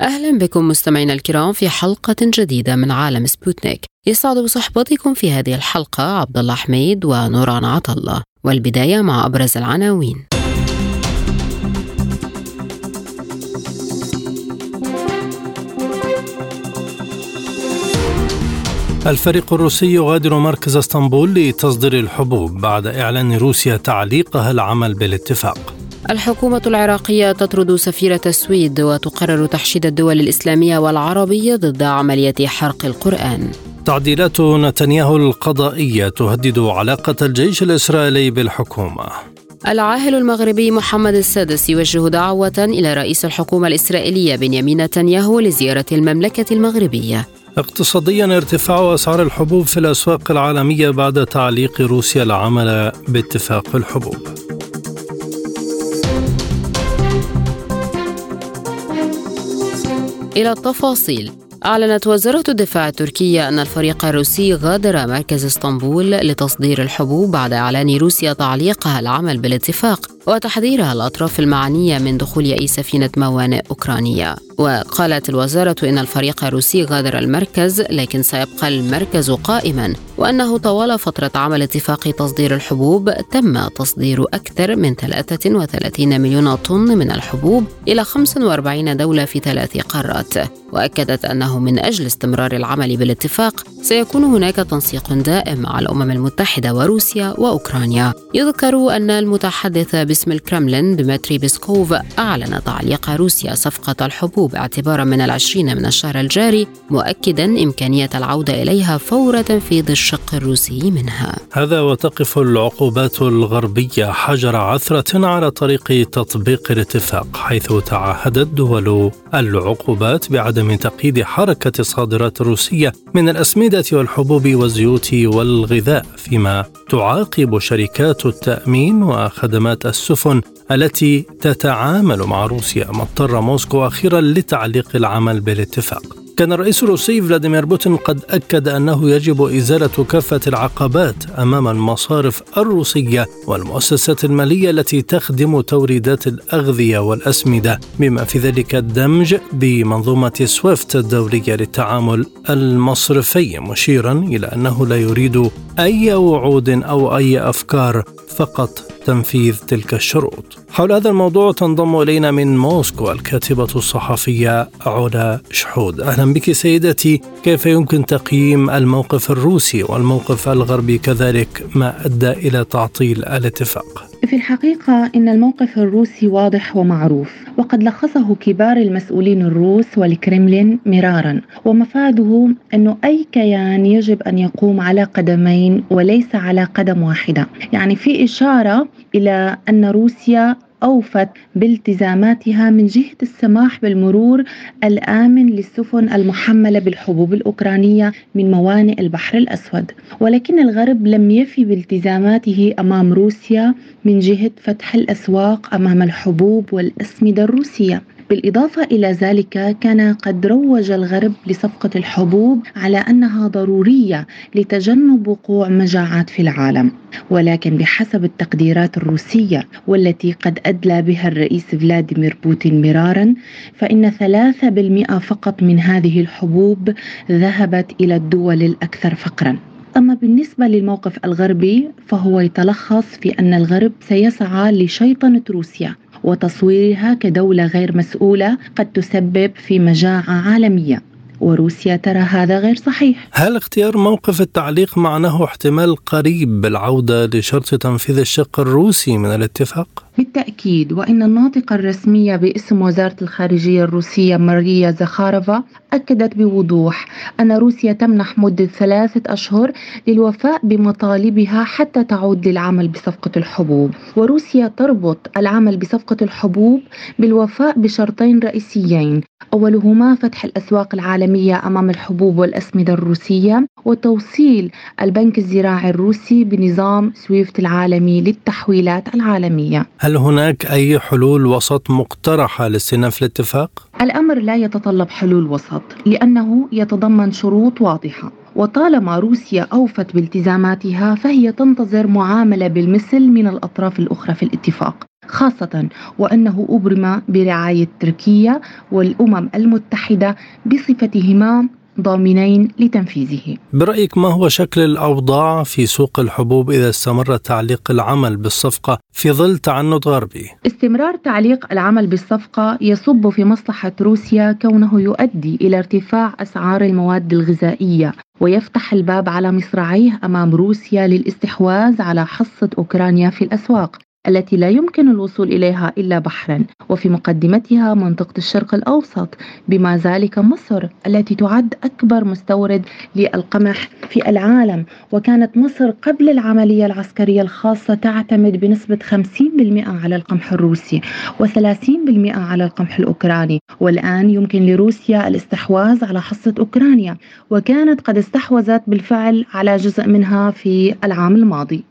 أهلا بكم مستمعينا الكرام في حلقة جديدة من عالم سبوتنيك. يسعد بصحبتكم في هذه الحلقة عبد الله حميد ونوران عطا الله. والبداية مع أبرز العناوين. الفريق الروسي يغادر مركز إسطنبول لتصدير الحبوب بعد إعلان روسيا تعليقها العمل بالاتفاق. الحكومة العراقية تطرد سفيرة السويد وتقرر تحشيد الدول الإسلامية والعربية ضد عملية حرق القرآن. تعديلات نتنياهو القضائية تهدد علاقة الجيش الإسرائيلي بالحكومة. العاهل المغربي محمد السادس يوجه دعوة إلى رئيس الحكومة الإسرائيلية بنيامين نتنياهو لزيارة المملكة المغربية. اقتصاديا ارتفاع أسعار الحبوب في الأسواق العالمية بعد تعليق روسيا العمل باتفاق الحبوب. إلى التفاصيل. أعلنت وزارة الدفاع التركية أن الفريق الروسي غادر مركز إسطنبول لتصدير الحبوب بعد إعلان روسيا تعليقها العمل بالاتفاق. وتحذيرها الأطراف المعنية من دخول أي سفينة موانئ أوكرانية. وقالت الوزارة إن الفريق الروسي غادر المركز لكن سيبقى المركز قائما وأنه طوال فترة عمل اتفاق تصدير الحبوب تم تصدير أكثر من 33 مليون طن من الحبوب إلى 45 دولة في ثلاث قارات. وأكدت أنه من أجل استمرار العمل بالاتفاق سيكون هناك تنسيق دائم مع الأمم المتحدة وروسيا وأوكرانيا. يذكر أن المتحدث باسم الكرملين ديمتري بيسكوف أعلن تعليق روسيا صفقة الحبوب اعتبارا من العشرين من الشهر الجاري مؤكدا إمكانية العودة إليها فور تنفيذ الشق الروسي منها. هذا وتقف العقوبات الغربية حجر عثرة على طريق تطبيق الاتفاق حيث تعهدت دول العقوبات بعدم تقييد حركة الصادرات الروسية من الأسمدة والحبوب والزيوت والغذاء فيما تعاقب شركات التأمين وخدمات السفن التي تتعامل مع روسيا ما اضطر موسكو أخيرا لتعليق العمل بالاتفاق. كان الرئيس الروسي فلاديمير بوتين قد أكد أنه يجب إزالة كافة العقبات أمام المصارف الروسية والمؤسسات المالية التي تخدم توريدات الأغذية والأسمدة بما في ذلك الدمج بمنظومة سويفت الدولية للتعامل المصرفي مشيرا إلى أنه لا يريد أي وعود أو أي أفكار فقط تنفيذ تلك الشروط. حول هذا الموضوع تنضم إلينا من موسكو الكاتبة الصحفية علا شحود. أهلا بك سيدتي، كيف يمكن تقييم الموقف الروسي والموقف الغربي كذلك ما أدى إلى تعطيل الاتفاق؟ في الحقيقة إن الموقف الروسي واضح ومعروف وقد لخصه كبار المسؤولين الروس والكرملين مرارا ومفاده أنه أي كيان يجب أن يقوم على قدمين وليس على قدم واحدة. يعني في إشارة إلى أن روسيا أوفت بالتزاماتها من جهة السماح بالمرور الآمن للسفن المحملة بالحبوب الأوكرانية من موانئ البحر الأسود. ولكن الغرب لم يفي بالتزاماته أمام روسيا من جهة فتح الأسواق أمام الحبوب والأسمدة الروسية. بالإضافة إلى ذلك كان قد روج الغرب لصفقة الحبوب على أنها ضرورية لتجنب وقوع مجاعات في العالم. ولكن بحسب التقديرات الروسية والتي قد أدلى بها الرئيس فلاديمير بوتين مرارا فإن 3% فقط من هذه الحبوب ذهبت إلى الدول الأكثر فقرا. أما بالنسبة للموقف الغربي فهو يتلخص في أن الغرب سيسعى لشيطنة روسيا. وتصويرها كدولة غير مسؤولة قد تسبب في مجاعة عالمية. وروسيا ترى هذا غير صحيح هل اختيار موقف التعليق معناه احتمال قريب بالعودة لشرط تنفيذ الشق الروسي من الاتفاق؟ بالتأكيد وإن الناطقة الرسمية باسم وزارة الخارجية الروسية ماريا زخارفا أكدت بوضوح أن روسيا تمنح مدة ثلاثة أشهر للوفاء بمطالبها حتى تعود للعمل بصفقة الحبوب وروسيا تربط العمل بصفقة الحبوب بالوفاء بشرطين رئيسيين أولهما فتح الأسواق العالمية أمام الحبوب والأسمدة الروسية وتوصيل البنك الزراعي الروسي بنظام سويفت العالمي للتحويلات العالمية. هل هناك أي حلول وسط مقترحة لاستئناف الاتفاق؟ الأمر لا يتطلب حلول وسط لأنه يتضمن شروط واضحة. وطالما روسيا أوفت بالتزاماتها فهي تنتظر معاملة بالمثل من الأطراف الأخرى في الاتفاق. خاصة وأنه أبرم برعاية تركيا والأمم المتحدة بصفتهما ضامنين لتنفيذه. برأيك ما هو شكل الأوضاع في سوق الحبوب إذا استمر تعليق العمل بالصفقة في ظل تعنت غربي؟ استمرار تعليق العمل بالصفقة يصب في مصلحة روسيا كونه يؤدي إلى ارتفاع أسعار المواد الغذائية ويفتح الباب على مصراعيه أمام روسيا للاستحواذ على حصة أوكرانيا في الأسواق التي لا يمكن الوصول إليها إلا بحرا وفي مقدمتها منطقة الشرق الأوسط. بما ذلك مصر التي تعد أكبر مستورد للقمح في العالم وكانت مصر قبل العملية العسكرية الخاصة تعتمد بنسبة 50% على القمح الروسي و30% على القمح الأوكراني. والآن يمكن لروسيا الاستحواذ على حصة أوكرانيا وكانت قد استحوذت بالفعل على جزء منها في العام الماضي.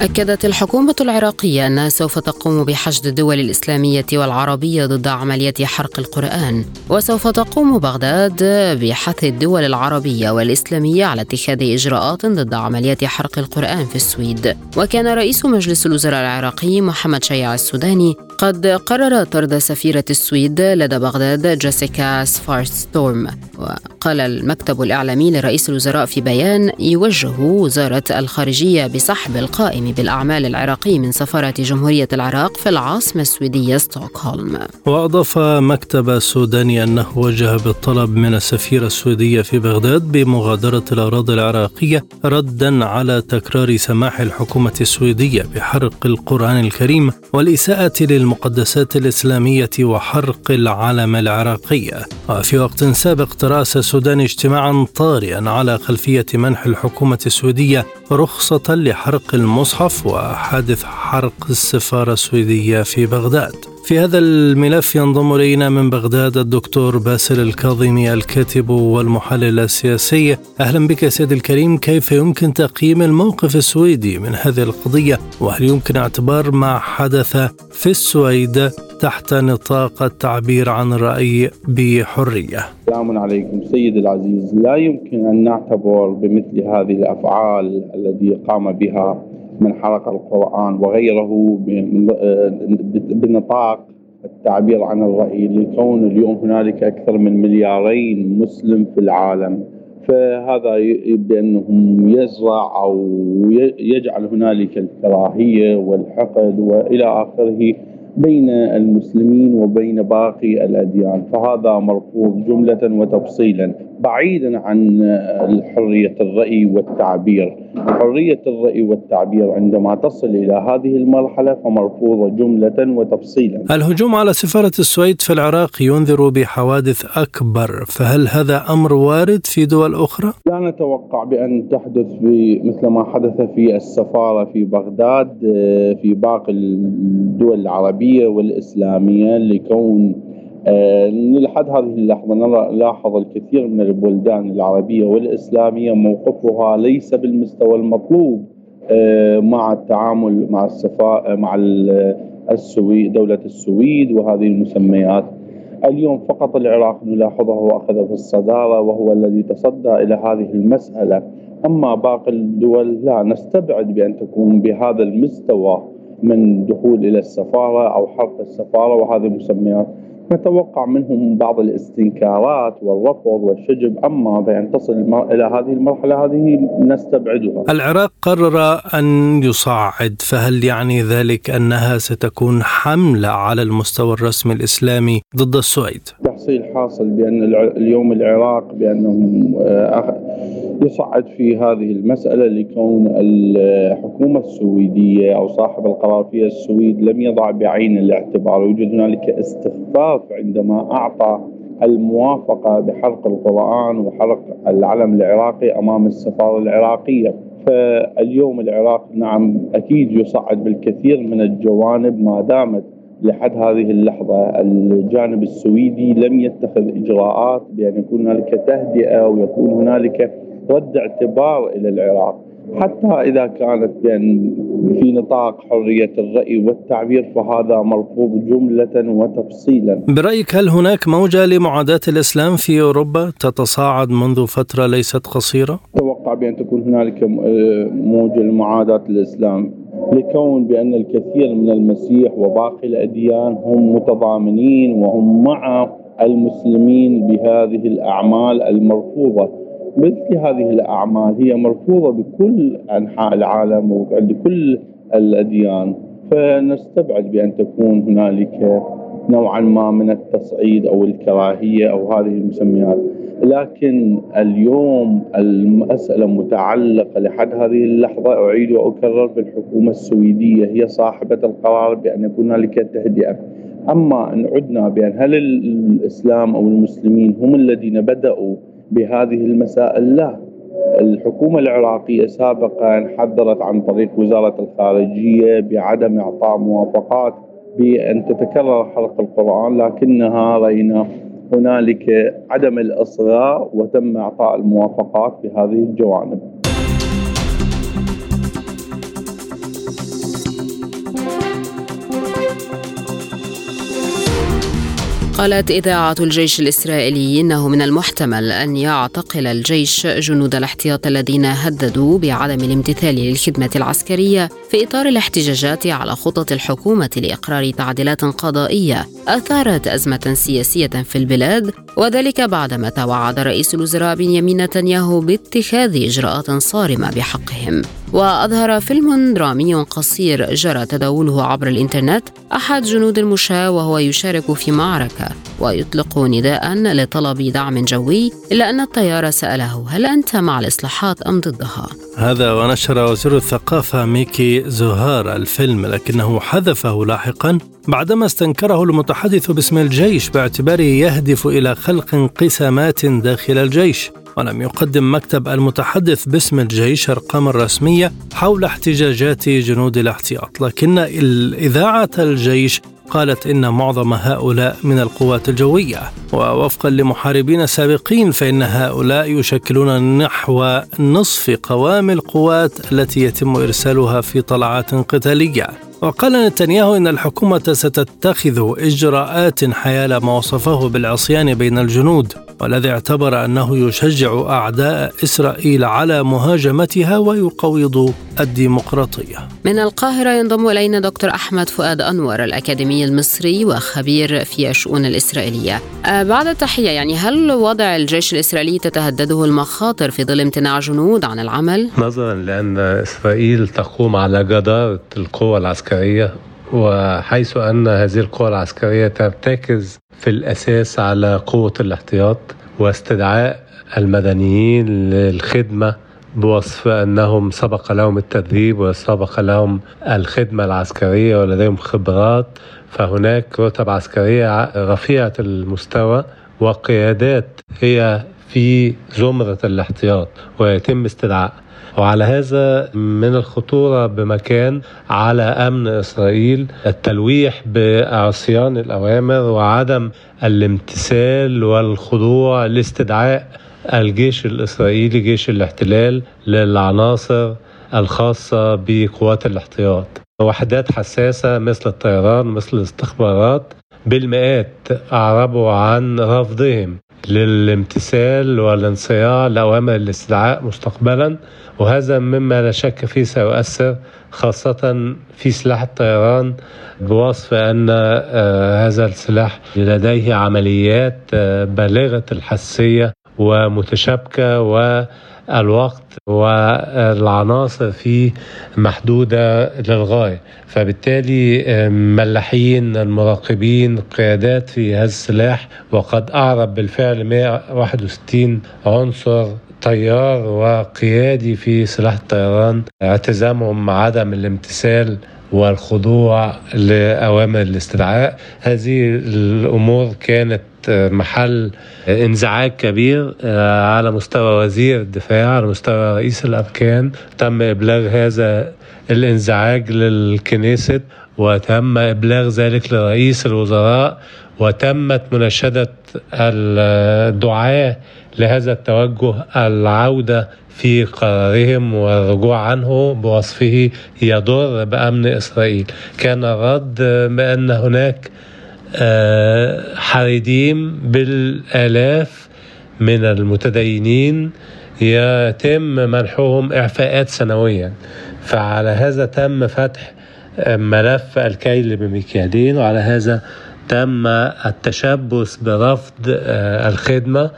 أكدت الحكومة العراقية أنها سوف تقوم بحشد الدول الإسلامية والعربية ضد عملية حرق القرآن وسوف تقوم بغداد بحث الدول العربية والإسلامية على اتخاذ إجراءات ضد عملية حرق القرآن في السويد. وكان رئيس مجلس الوزراء العراقي محمد شيع السوداني قد قرر طرد سفيرة السويد لدى بغداد جيسيكا سفارستورم. وقال المكتب الإعلامي لرئيس الوزراء في بيان يوجه وزارة الخارجية بسحب القائم بالأعمال العراقي من سفارة جمهورية العراق في العاصمة السويدية ستوكهولم. وأضاف مكتب السوداني أنه وجه بالطلب من السفيرة السويدية في بغداد بمغادرة الأراضي العراقية ردا على تكرار سماح الحكومة السويدية بحرق القرآن الكريم والإساءة للمقدسات الإسلامية وحرق العلم العراقي. وفي وقت سابق ترأس السودان اجتماعا طارئا على خلفية منح الحكومة السويدية رخصة لحرق المصحف وحادث حرق السفارة السويدية في بغداد. في هذا الملف ينضم إلينا من بغداد الدكتور باسل الكاظمي الكاتب والمحلل السياسي. أهلا بك سيد الكريم. كيف يمكن تقييم الموقف السويدي من هذه القضية؟ وهل يمكن اعتبار ما حدث في السويد تحت نطاق التعبير عن الراي بحرية؟ سلام عليكم سيد العزيز. لا يمكن أن نعتبر بمثل هذه الأفعال التي قام بها من حرق القرآن وغيره بنطاق التعبير عن الرأي لكون اليوم هنالك أكثر من مليارين مسلم في العالم. فهذا بأنهم يزرع أو يجعل هنالك الكراهية والحقد وإلى آخره. بين المسلمين وبين باقي الأديان فهذا مرفوض جملة وتفصيلا بعيدا عن حرية الرأي والتعبير. حرية الرأي والتعبير عندما تصل إلى هذه المرحلة فمرفوضة جملة وتفصيلا. الهجوم على سفارة السويد في العراق ينذر بحوادث أكبر فهل هذا أمر وارد في دول أخرى؟ لا نتوقع بأن تحدث مثل ما حدث في السفارة في بغداد في باقي الدول العربية. والإسلامية لكون آه، لحد هذه اللحظة نلاحظ الكثير من البلدان العربية والإسلامية موقفها ليس بالمستوى المطلوب آه، مع التعامل مع السفاء مع السويد دولة السويد وهذه المسميات. اليوم فقط العراق نلاحظه أخذ في الصدارة وهو الذي تصدى إلى هذه المسألة. أما باقي الدول لا نستبعد بأن تكون بهذا المستوى. من دخول إلى السفارة أو حرق السفارة وهذه المسميات نتوقع منهم بعض الاستنكارات والرفض والشجب أما بأن تصل إلى هذه المرحلة هذه نستبعدها. العراق قرر أن يصعد فهل يعني ذلك أنها ستكون حملة على المستوى الرسمي الإسلامي ضد السويد؟ تحصيل حاصل بأن اليوم العراق بأنهم آه، يصعد في هذه المسألة لكون الحكومة السويدية أو صاحب القرار في السويد لم يضع بعين الاعتبار. يوجد هنالك استخفاف عندما أعطى الموافقة بحرق القرآن وحرق العلم العراقي أمام السفارة العراقية. فاليوم العراق نعم أكيد يصعد بالكثير من الجوانب ما دامت لحد هذه اللحظة. الجانب السويدي لم يتخذ إجراءات بأن يكون هنالك تهدئة ويكون هنالك رد اعتبار إلى العراق. حتى إذا كانت بأن في نطاق حرية الرأي والتعبير فهذا مرفوض جملة وتفصيلا. برأيك هل هناك موجة لمعاداة الإسلام في أوروبا تتصاعد منذ فترة ليست قصيرة؟ أتوقع بأن تكون هنالك موجة لمعاداة الإسلام. لكون بأن الكثير من المسيح وباقي الأديان هم متضامنين وهم مع المسلمين بهذه الأعمال المرفوضة. مثل هذه الأعمال هي مرفوضة بكل أنحاء العالم وعند كل الأديان. فنستبعد بأن تكون هنالك نوعا ما من التصعيد أو الكراهية أو هذه المسميات. لكن اليوم المسألة متعلقة لحد هذه اللحظة أعيد وأكرر بالحكومة السويدية هي صاحبة القرار بأن يكون هنالك تهدئة. أما إن عدنا بأن هل الإسلام أو المسلمين هم الذين بدأوا بهذه المسائل. لا الحكومة العراقية سابقا حذرت عن طريق وزارة الخارجية بعدم إعطاء موافقات بأن تتكرر حرق القرآن لكنها رأينا هنالك عدم الإصغاء وتم إعطاء الموافقات في هذه الجوانب. قالت إذاعة الجيش الإسرائيلي إنه من المحتمل أن يعتقل الجيش جنود الاحتياط الذين هددوا بعدم الامتثال للخدمة العسكرية في إطار الاحتجاجات على خطط الحكومة لإقرار تعديلات قضائية. أثارت أزمة سياسية في البلاد وذلك بعدما توعد رئيس الوزراء بنيامين نتنياهو باتخاذ إجراءات صارمة بحقهم. وأظهر فيلم درامي قصير جرى تداوله عبر الإنترنت أحد جنود المشاة وهو يشارك في معركة ويطلق نداء لطلب دعم جوي إلا أن الطيار سأله هل أنت مع الإصلاحات أم ضدها؟ هذا ونشر وزير الثقافة ميكي زهار الفيلم لكنه حذفه لاحقا بعدما استنكره المتحدث باسم الجيش باعتباره يهدف إلى خلق انقسامات داخل الجيش ولم يقدم مكتب المتحدث باسم الجيش أرقام رسمية حول احتجاجات جنود الاحتياط. لكن إذاعة الجيش قالت إن معظم هؤلاء من القوات الجوية. ووفقا لمحاربين سابقين فإن هؤلاء يشكلون نحو نصف قوام القوات التي يتم إرسالها في طلعات قتالية. وقال نتنياهو إن الحكومة ستتخذ إجراءات حيال ما وصفه بالعصيان بين الجنود والذي اعتبر أنه يشجع أعداء إسرائيل على مهاجمتها ويقوض الديمقراطية من القاهرة ينضم إلينا دكتور أحمد فؤاد أنور الأكاديمي المصري وخبير في الشؤون الإسرائيلية آه، بعد التحية يعني هل وضع الجيش الإسرائيلي تتهدده المخاطر في ظل امتناع جنود عن العمل؟ نظرا لأن إسرائيل تقوم على جدارة القوى العسكرية وحيث أن هذه القوى العسكرية ترتكز في الأساس على قوة الاحتياط واستدعاء المدنيين للخدمة بوصف أنهم سبق لهم التدريب وسبق لهم الخدمة العسكرية ولديهم خبرات. فهناك رتب عسكرية رفيعة المستوى وقيادات هي في زمرة الاحتياط ويتم استدعاء. وعلى هذا من الخطورة بمكان على أمن إسرائيل التلويح بعصيان الأوامر وعدم الامتثال والخضوع لاستدعاء الجيش الإسرائيلي جيش الاحتلال للعناصر الخاصة بقوات الاحتياط. وحدات حساسة مثل الطيران مثل الاستخبارات بالمئات أعربوا عن رفضهم. للامتثال والانصياع لأوامر الاستدعاء مستقبلا وهذا مما لا شك فيه سيؤثر خاصة في سلاح الطيران بوصف أن آه، هذا السلاح لديه عمليات آه، بالغة الحساسية ومتشابكة والوقت والعناصر فيه محدودة للغاية. فبالتالي ملاحين المراقبين قيادات في هذا السلاح وقد أعرب بالفعل 161 عنصر طيار وقيادي في سلاح الطيران. اعتزامهم عدم الامتثال والخضوع لأوامر الاستدعاء. هذه الأمور كانت محل انزعاج كبير على مستوى وزير الدفاع على مستوى رئيس الأركان. تم إبلاغ هذا الانزعاج للكنيست وتم إبلاغ ذلك لرئيس الوزراء وتمت مناشدة الدعاة لهذا التوجه العودة في قرارهم والرجوع عنه بوصفه يضر بأمن إسرائيل. كان الرد بأن هناك حريديم بالآلاف من المتدينين يتم منحهم إعفاءات سنويا. فعلى هذا تم فتح ملف الكيل بمكيالين وعلى هذا تم التشبث برفض الخدمة.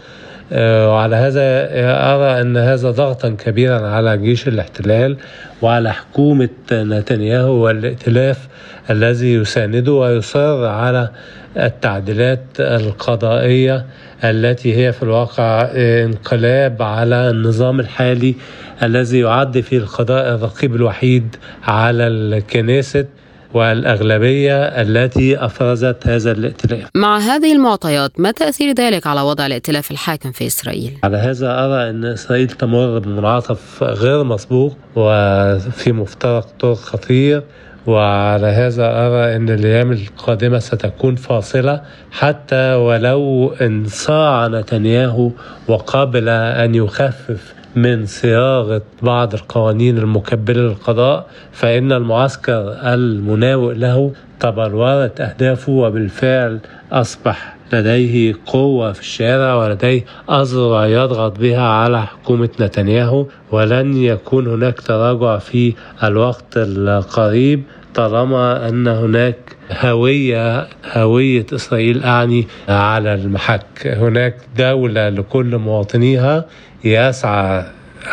وعلى هذا أرى أن هذا ضغطا كبيرا على جيش الاحتلال وعلى حكومة نتنياهو والائتلاف الذي يسانده ويصر على التعديلات القضائية التي هي في الواقع انقلاب على النظام الحالي الذي يعد فيه القضاء الرقيب الوحيد على الكنيست. والأغلبية التي أفرزت هذا الائتلاف مع هذه المعطيات ما تأثير ذلك على وضع الائتلاف الحاكم في إسرائيل؟ على هذا أرى أن إسرائيل تمر بمنعطف غير مسبوق وفي مفترق طرق خطير وعلى هذا أرى أن الأيام القادمة ستكون فاصلة حتى ولو إن صاع نتنياهو وقابل أن يخفف من صياغة بعض القوانين المكبلة للقضاء فإن المعسكر المناوئ له تبلورت أهدافه وبالفعل أصبح لديه قوة في الشارع ولديه أذرع يضغط بها على حكومة نتنياهو ولن يكون هناك تراجع في الوقت القريب. طالما أن هناك هوية هوية إسرائيل أعني على المحك. هناك دولة لكل مواطنيها يسعى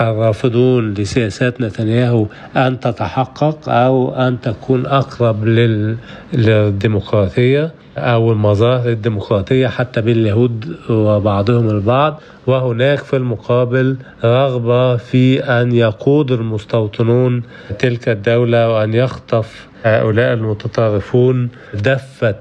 الرافضون لسياسات نتنياهو أن تتحقق أو أن تكون أقرب لل... للديمقراطية أو المظاهر الديمقراطية حتى بين اليهود وبعضهم البعض. وهناك في المقابل رغبة في أن يقود المستوطنون تلك الدولة وأن يخطف هؤلاء المتطرفون دفة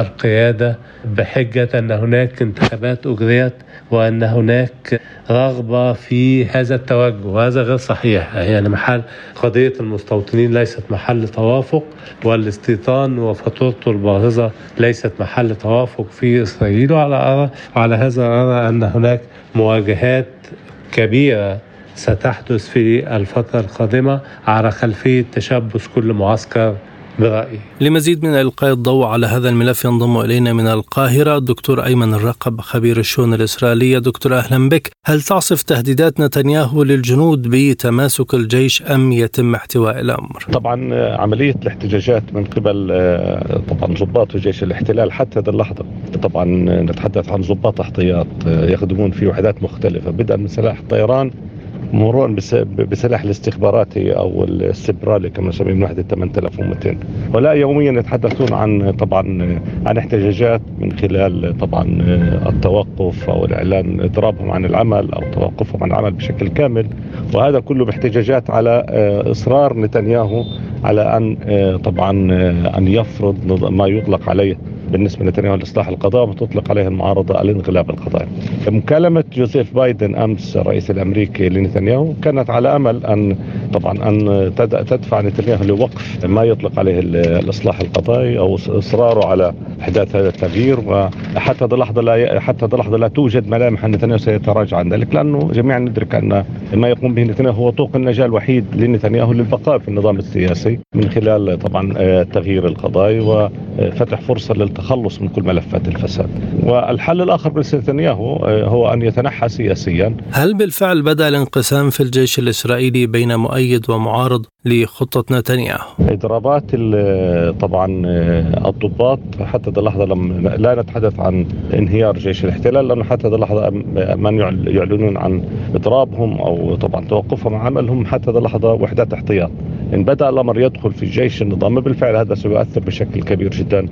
القيادة بحجة أن هناك انتخابات أجريت وأن هناك رغبة في هذا التوجه وهذا غير صحيح. يعني محل قضية المستوطنين ليست محل توافق والاستيطان وفاتورته الباهظة ليست محل توافق في إسرائيل. وعلى أرى وعلى هذا أرى أن هناك مواجهات كبيرة ستحدث في الفترة القادمة على خلفية تشبث كل معسكر برأيي لمزيد من إلقاء الضوء على هذا الملف ينضم إلينا من القاهرة الدكتور أيمن الرقب خبير الشؤون الإسرائيلية. دكتور أهلا بك. هل تعصف تهديدات نتنياهو للجنود بتماسك الجيش أم يتم احتواء الأمر؟ طبعا عملية الاحتجاجات من قبل طبعا ضباط جيش الاحتلال حتى هذه اللحظة. طبعا نتحدث عن ضباط احتياط يخدمون في وحدات مختلفة بدءا من سلاح الطيران مرورا بسلاح الاستخباراتي أو السبرالي كما نسميه من وحده 8200 ولا يوميا يتحدثون عن طبعا عن احتجاجات من خلال طبعا التوقف أو الإعلان إضرابهم عن العمل أو توقفهم عن العمل بشكل كامل. وهذا كله باحتجاجات على إصرار نتنياهو على أن طبعا أن يفرض ما يطلق عليه بالنسبة لنتنياهو لاصلاح القضاء وتطلق عليه المعارضة الانقلاب القضائي. مكالمة جوزيف بايدن أمس الرئيس الأمريكي لنتنياهو كانت على أمل ان طبعا أن تدفع نتنياهو لوقف ما يطلق عليه الإصلاح القضائي أو إصراره على أحداث هذا التغيير وحتى هذه اللحظة لا حتى هذه اللحظة لا توجد ملامح أن نتنياهو سيتراجع عن ذلك لأنه جميعا ندرك أن ما يقوم به نتنياهو هو طوق النجاة الوحيد لنتنياهو للبقاء في النظام السياسي من خلال طبعا تغيير القضاء وفتح فرصة للتخلص من كل ملفات الفساد. والحل الآخر بالنسبة لنتنياهو هو أن يتنحى سياسيا. هل بالفعل بدا الانقسام في الجيش الإسرائيلي بين مؤيد ومعارض لخطة نتنياهو؟ إضرابات طبعا الضباط حتى هذه اللحظة لم لا نتحدث عن انهيار جيش الاحتلال لأنه حتى هذه اللحظة من يعلنون عن إضرابهم أو طبعا توقفهم عن عملهم حتى هذه اللحظة وحدات احتياط. إن بدأ الأمر يدخل في جيش النظام بالفعل هذا سيؤثر بشكل كبير جدا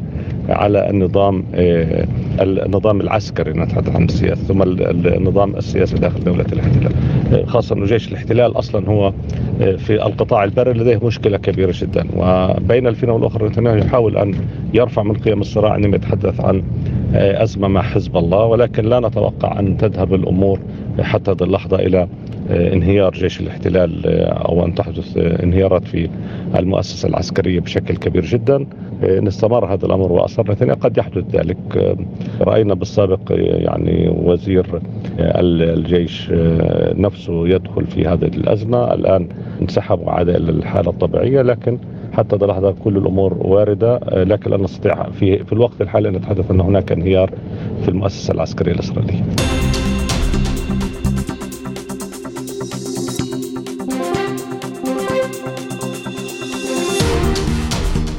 على النظام آه، النظام العسكري نتحدث عن السياسة ثم النظام السياسي داخل دولة الاحتلال. آه، خاصة أنه جيش الاحتلال أصلا هو في القطاع البري لديه مشكلة كبيرة جدا. وبين الفينة والأخرى نتنياهو يحاول أن يرفع من قيم الصراع عندما يتحدث عن أزمة مع حزب الله ولكن لا نتوقع أن تذهب الأمور حتى هذه اللحظة إلى آه، انهيار جيش الاحتلال آه، أو أن تحدث آه، انهيارات في المؤسسة العسكرية بشكل كبير جدا. ان استمر هذا الأمر واصر نتنياهو قد يحدث ذلك. رأينا بالسابق يعني وزير الجيش نفسه يدخل في هذه الأزمة. الآن انسحب وعاد إلى الحالة الطبيعية لكن حتى اللحظة كل الأمور واردة. لكن لا نستطيع في, في الوقت الحالي أن نتحدث أن هناك انهيار في المؤسسة العسكرية الإسرائيلية.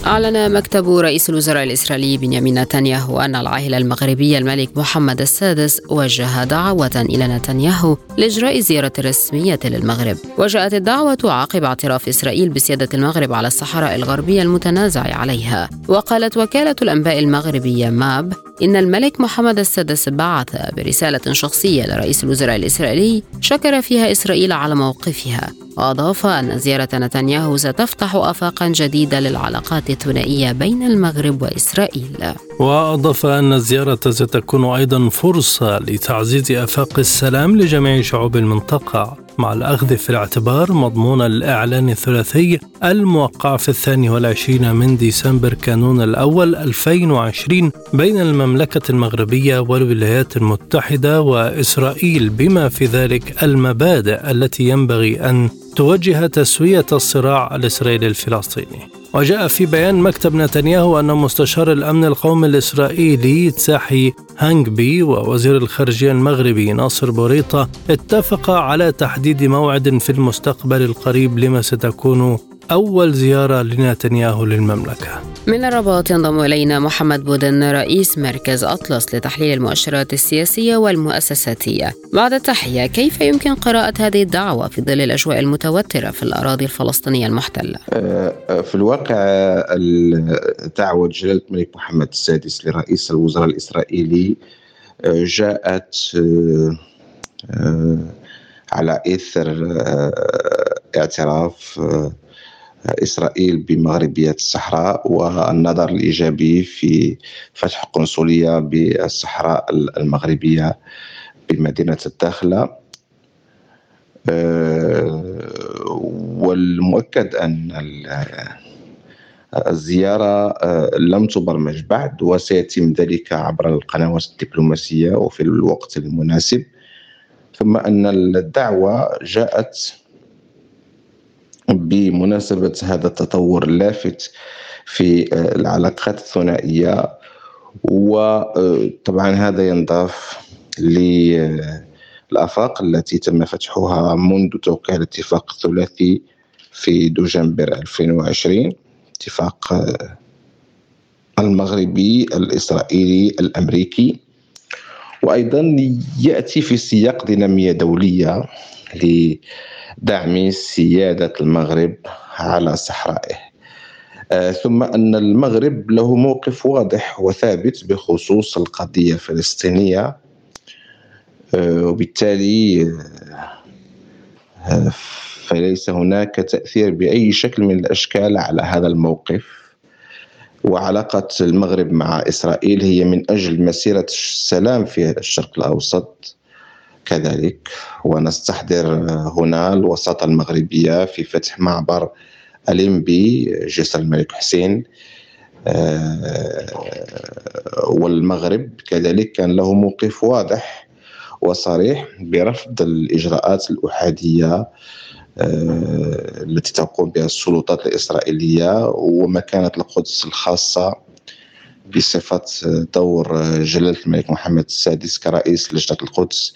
أعلن مكتب رئيس الوزراء الإسرائيلي بنيامين نتنياهو أن العائلة المغربية الملك محمد السادس وجه دعوة إلى نتنياهو لإجراء زيارة رسمية للمغرب. وجاءت الدعوة عقب اعتراف إسرائيل بسيادة المغرب على الصحراء الغربية المتنازع عليها. وقالت وكالة الأنباء المغربية ماب إن الملك محمد السادس بعث برسالة شخصية لرئيس الوزراء الإسرائيلي شكر فيها إسرائيل على موقفها. وأضاف أن زيارة نتنياهو ستفتح آفاقا جديدة للعلاقات الثنائية بين المغرب وإسرائيل. وأضاف أن الزيارة ستكون أيضا فرصة لتعزيز آفاق السلام لجميع شعوب المنطقة مع الأخذ في الاعتبار مضمون الإعلان الثلاثي الموقع في الثاني والعشرين من ديسمبر كانون الأول 2020 بين المملكة المغربية والولايات المتحدة وإسرائيل بما في ذلك المبادئ التي ينبغي أن توجه تسوية الصراع الإسرائيلي الفلسطيني. وجاء في بيان مكتب نتنياهو أن مستشار الأمن القومي الإسرائيلي تساحي هانجبي ووزير الخارجية المغربي ناصر بوريطة اتفقا على تحديد موعد في المستقبل القريب لما ستكون أول زيارة لنتنياهو للمملكة من الرباط ينضم إلينا محمد بودن رئيس مركز أطلس لتحليل المؤشرات السياسية والمؤسساتية بعد التحية كيف يمكن قراءة هذه الدعوة في ظل الأجواء المتوترة في الأراضي الفلسطينية المحتلة؟ آه، في الواقع دعوة جلالة الملك محمد السادس لرئيس الوزراء الإسرائيلي آه، جاءت آه، على إثر اعتراف إسرائيل بمغربية الصحراء والنظر الإيجابي في فتح قنصلية بالصحراء المغربية بمدينة الداخلة. آه، والمؤكد أن الزيارة آه، لم تبرمج بعد وسيتم ذلك عبر القنوات الدبلوماسية وفي الوقت المناسب. ثم أن الدعوة جاءت بمناسبة هذا التطور اللافت في آه، العلاقات الثنائية وطبعا هذا ينضاف للآفاق التي تم فتحها منذ توقيع الاتفاق الثلاثي في دجنبر 2020 اتفاق آه، المغربي الإسرائيلي الأمريكي. وأيضا يأتي في سياق دينامية دولية دعم سيادة المغرب على صحرائه. آه، ثم أن المغرب له موقف واضح وثابت بخصوص القضية الفلسطينية. آه، وبالتالي آه، فليس هناك تأثير بأي شكل من الأشكال على هذا الموقف. وعلاقة المغرب مع إسرائيل هي من أجل مسيرة السلام في الشرق الأوسط. كذلك. ونستحضر هنا الوساطة المغربية في فتح معبر الإنبي جسر الملك حسين. آه، والمغرب كذلك كان له موقف واضح وصريح برفض الإجراءات الأحادية آه، التي تقوم بها السلطات الإسرائيلية ومكانة القدس الخاصة بصفة دور جلالة الملك محمد السادس كرئيس لجنة القدس.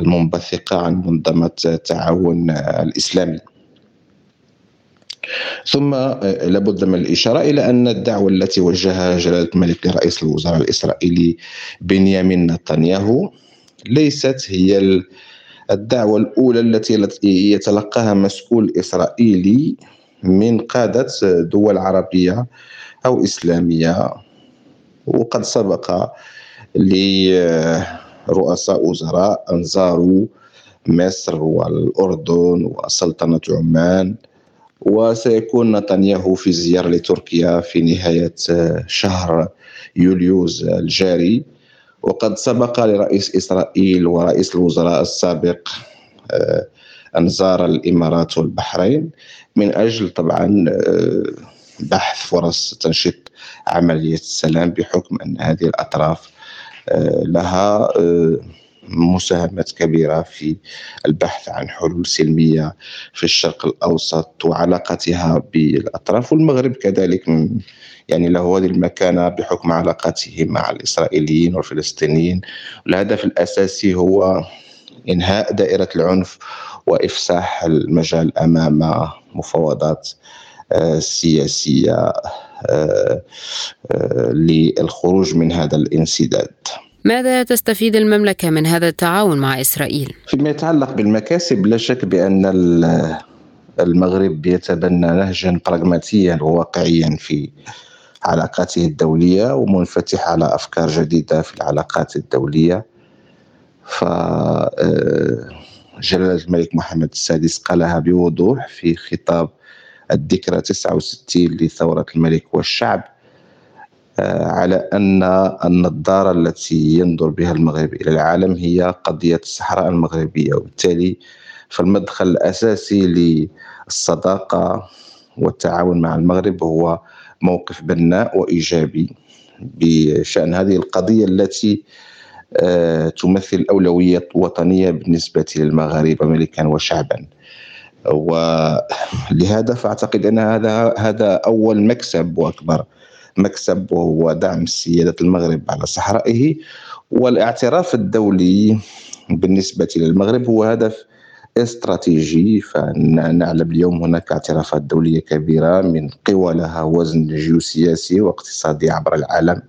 المنبثقة عن منظمة التعاون الإسلامي. ثم آه، لابد من الإشارة إلى أن الدعوة التي وجهها جلالة الملك لرئيس الوزراء الإسرائيلي بنيامين نتنياهو ليست هي الدعوة الأولى التي يتلقاها مسؤول إسرائيلي من قادة دول عربية أو إسلامية وقد سبق لرؤساء وزراء زاروا مصر والأردن وسلطنة عمان. وسيكون نتنياهو في زيارة لتركيا في نهاية شهر يوليوز الجاري. وقد سبق لرئيس إسرائيل ورئيس الوزراء السابق آه، أن زار الإمارات والبحرين. من أجل طبعا آه، بحث فرص تنشيط عملية السلام بحكم أن هذه الأطراف آه، لها مساهمات كبيرة في البحث عن حلول سلمية في الشرق الأوسط وعلاقتها بالأطراف والمغرب كذلك يعني له هذه المكانة بحكم علاقاته مع الإسرائيليين والفلسطينيين. الهدف الأساسي هو إنهاء دائرة العنف وإفساح المجال أمام مفاوضات آه، سياسية آه، آه، للخروج من هذا الانسداد ماذا تستفيد المملكة من هذا التعاون مع إسرائيل؟ فيما يتعلق بالمكاسب لا شك بأن المغرب يتبنى نهجا براغماتيا وواقعيا في علاقاته الدولية ومنفتح على أفكار جديدة في العلاقات الدولية ف آه، جلالة الملك محمد السادس قالها بوضوح في خطاب الذكرى 69 لثورة الملك والشعب آه، على أن النظارة التي ينظر بها المغرب إلى العالم هي قضية الصحراء المغربية. وبالتالي فالمدخل الأساسي للصداقة والتعاون مع المغرب هو موقف بناء وإيجابي بشأن هذه القضية التي آه، تمثل أولوية وطنية بالنسبة للمغاربة ملكا وشعبا. ولهذا فأعتقد أن هذا هذا أول مكسب وأكبر مكسب وهو دعم سيادة المغرب على صحرائه. والاعتراف الدولي بالنسبة للمغرب هو هدف استراتيجي فنعلم اليوم هناك اعترافات دولية كبيرة من قوى لها وزن جيوسياسي واقتصادي عبر العالم.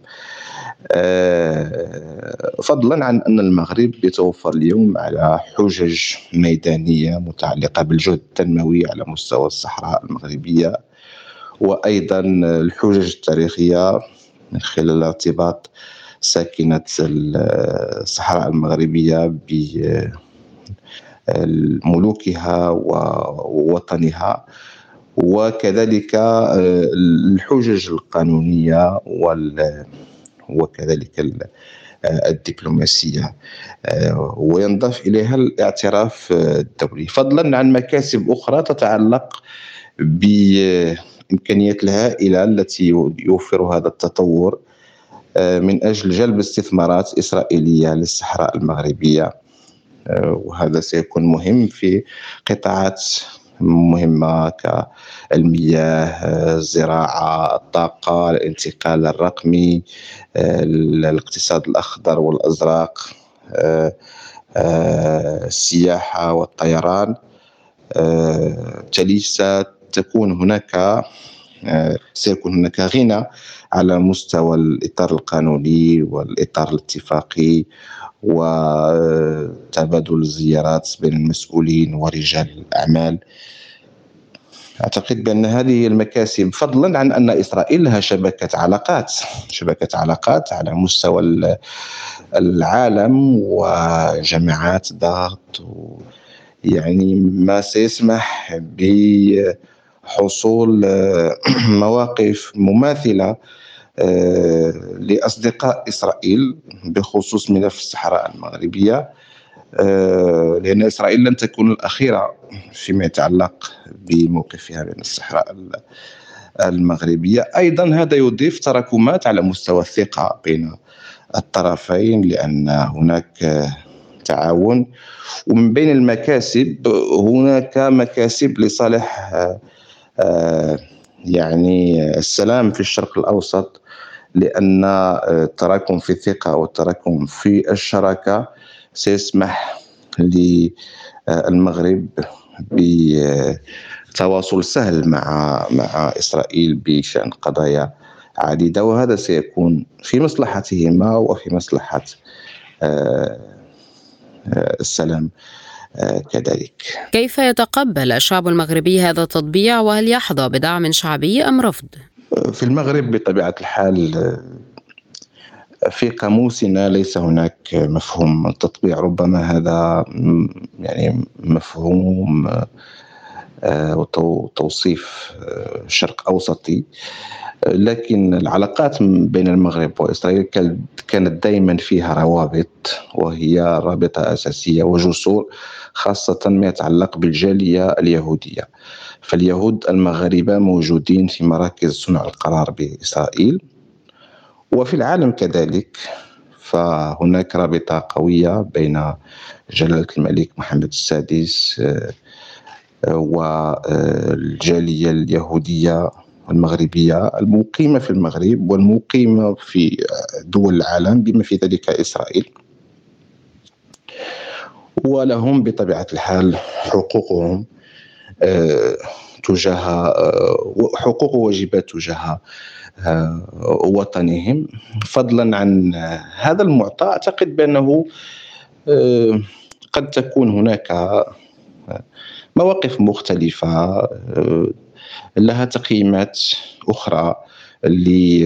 فضلا عن أن المغرب يتوفر اليوم على حجج ميدانية متعلقة بالجهد التنموي على مستوى الصحراء المغربية وأيضا الحجج التاريخية من خلال ارتباط ساكنة الصحراء المغربية بملوكها ووطنها. وكذلك الحجج القانونية وكذلك الدبلوماسية. وينضاف إليها الاعتراف الدولي. فضلا عن مكاسب أخرى تتعلق بالإمكانيات الهائلة التي يوفر هذا التطور آه، من أجل جلب استثمارات إسرائيلية للصحراء المغربية. آه، وهذا سيكون مهم في قطاعات مهمة كالمياه الزراعة الطاقة الانتقال الرقمي آه، الاقتصاد الأخضر والأزرق السياحة والطيران. بالتالي ستكون هناك سيكون هناك غنى على مستوى الإطار القانوني والإطار الاتفاقي وتبادل الزيارات بين المسؤولين ورجال الأعمال. أعتقد بأن هذه المكاسب فضلا عن أن إسرائيل لها شبكة علاقات شبكة علاقات على مستوى العالم وجماعات ضغط يعني ما سيسمح بحصول مواقف مماثلة آه، لأصدقاء إسرائيل بخصوص ملف الصحراء المغربية. آه، لأن إسرائيل لن تكون الأخيرة فيما يتعلق بموقفها بين الصحراء المغربية. أيضا هذا يضيف تراكمات على مستوى الثقة بين الطرفين لأن هناك تعاون. ومن بين المكاسب هناك مكاسب لصالح آه، يعني السلام في الشرق الأوسط لأن التراكم في الثقة والتراكم في الشراكة سيسمح للمغرب بتواصل سهل مع مع إسرائيل بشأن قضايا عديدة وهذا سيكون في مصلحتهما وفي مصلحة آه، آه، السلام. آه، كذلك كيف يتقبل الشعب المغربي هذا التطبيع وهل يحظى بدعم شعبي أم رفض؟ في المغرب بطبيعة الحال في قاموسنا ليس هناك مفهوم التطبيع ربما هذا يعني مفهوم آه، وتوصيف آه، شرق أوسطي. لكن العلاقات بين المغرب وإسرائيل كانت دائما فيها روابط وهي رابطة أساسية وجسور خاصة ما يتعلق بالجالية اليهودية. فاليهود المغاربة موجودين في مراكز صنع القرار بإسرائيل. وفي العالم كذلك فهناك رابطة قوية بين جلالة الملك محمد السادس آه، والجالية اليهودية المغربية المقيمة في المغرب والمقيمة في دول العالم بما في ذلك إسرائيل. ولهم بطبيعة الحال حقوقهم آه، تجاه آه، حقوق وواجبات تجاه آه، وطنهم. فضلا عن هذا المعطى أعتقد بأنه قد تكون هناك مواقف مختلفة لها تقييمات أخرى ل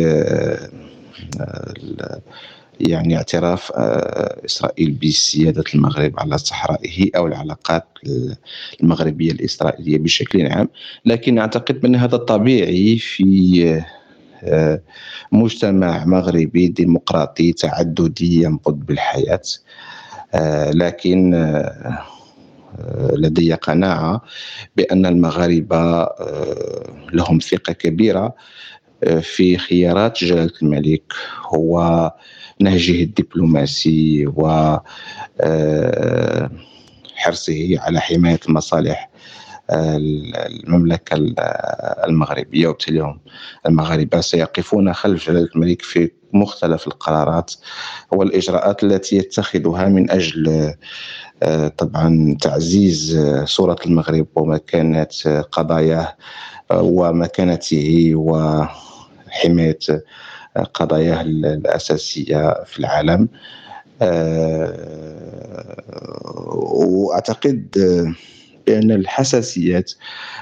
يعني اعتراف آه، إسرائيل بسيادة المغرب على صحرائه أو العلاقات المغربية الإسرائيلية بشكل عام. لكن أعتقد أن هذا طبيعي في آه، مجتمع مغربي ديمقراطي تعددي ينبض بالحياة آه، لكن لدي قناعة بأن المغاربة لهم ثقة كبيرة في خيارات جلالة الملك. هو نهجه الدبلوماسي و آه، حرصه على حماية المصالح آه، المملكة المغربية. وبالتالي هم المغاربة سيقفون خلف جلالة الملك في مختلف القرارات والإجراءات التي يتخذها من أجل آه، طبعا تعزيز صورة المغرب ومكانة قضاياه ومكانته وحماية قضاياه الأساسية في العالم. آه، وأعتقد بأن الحساسيات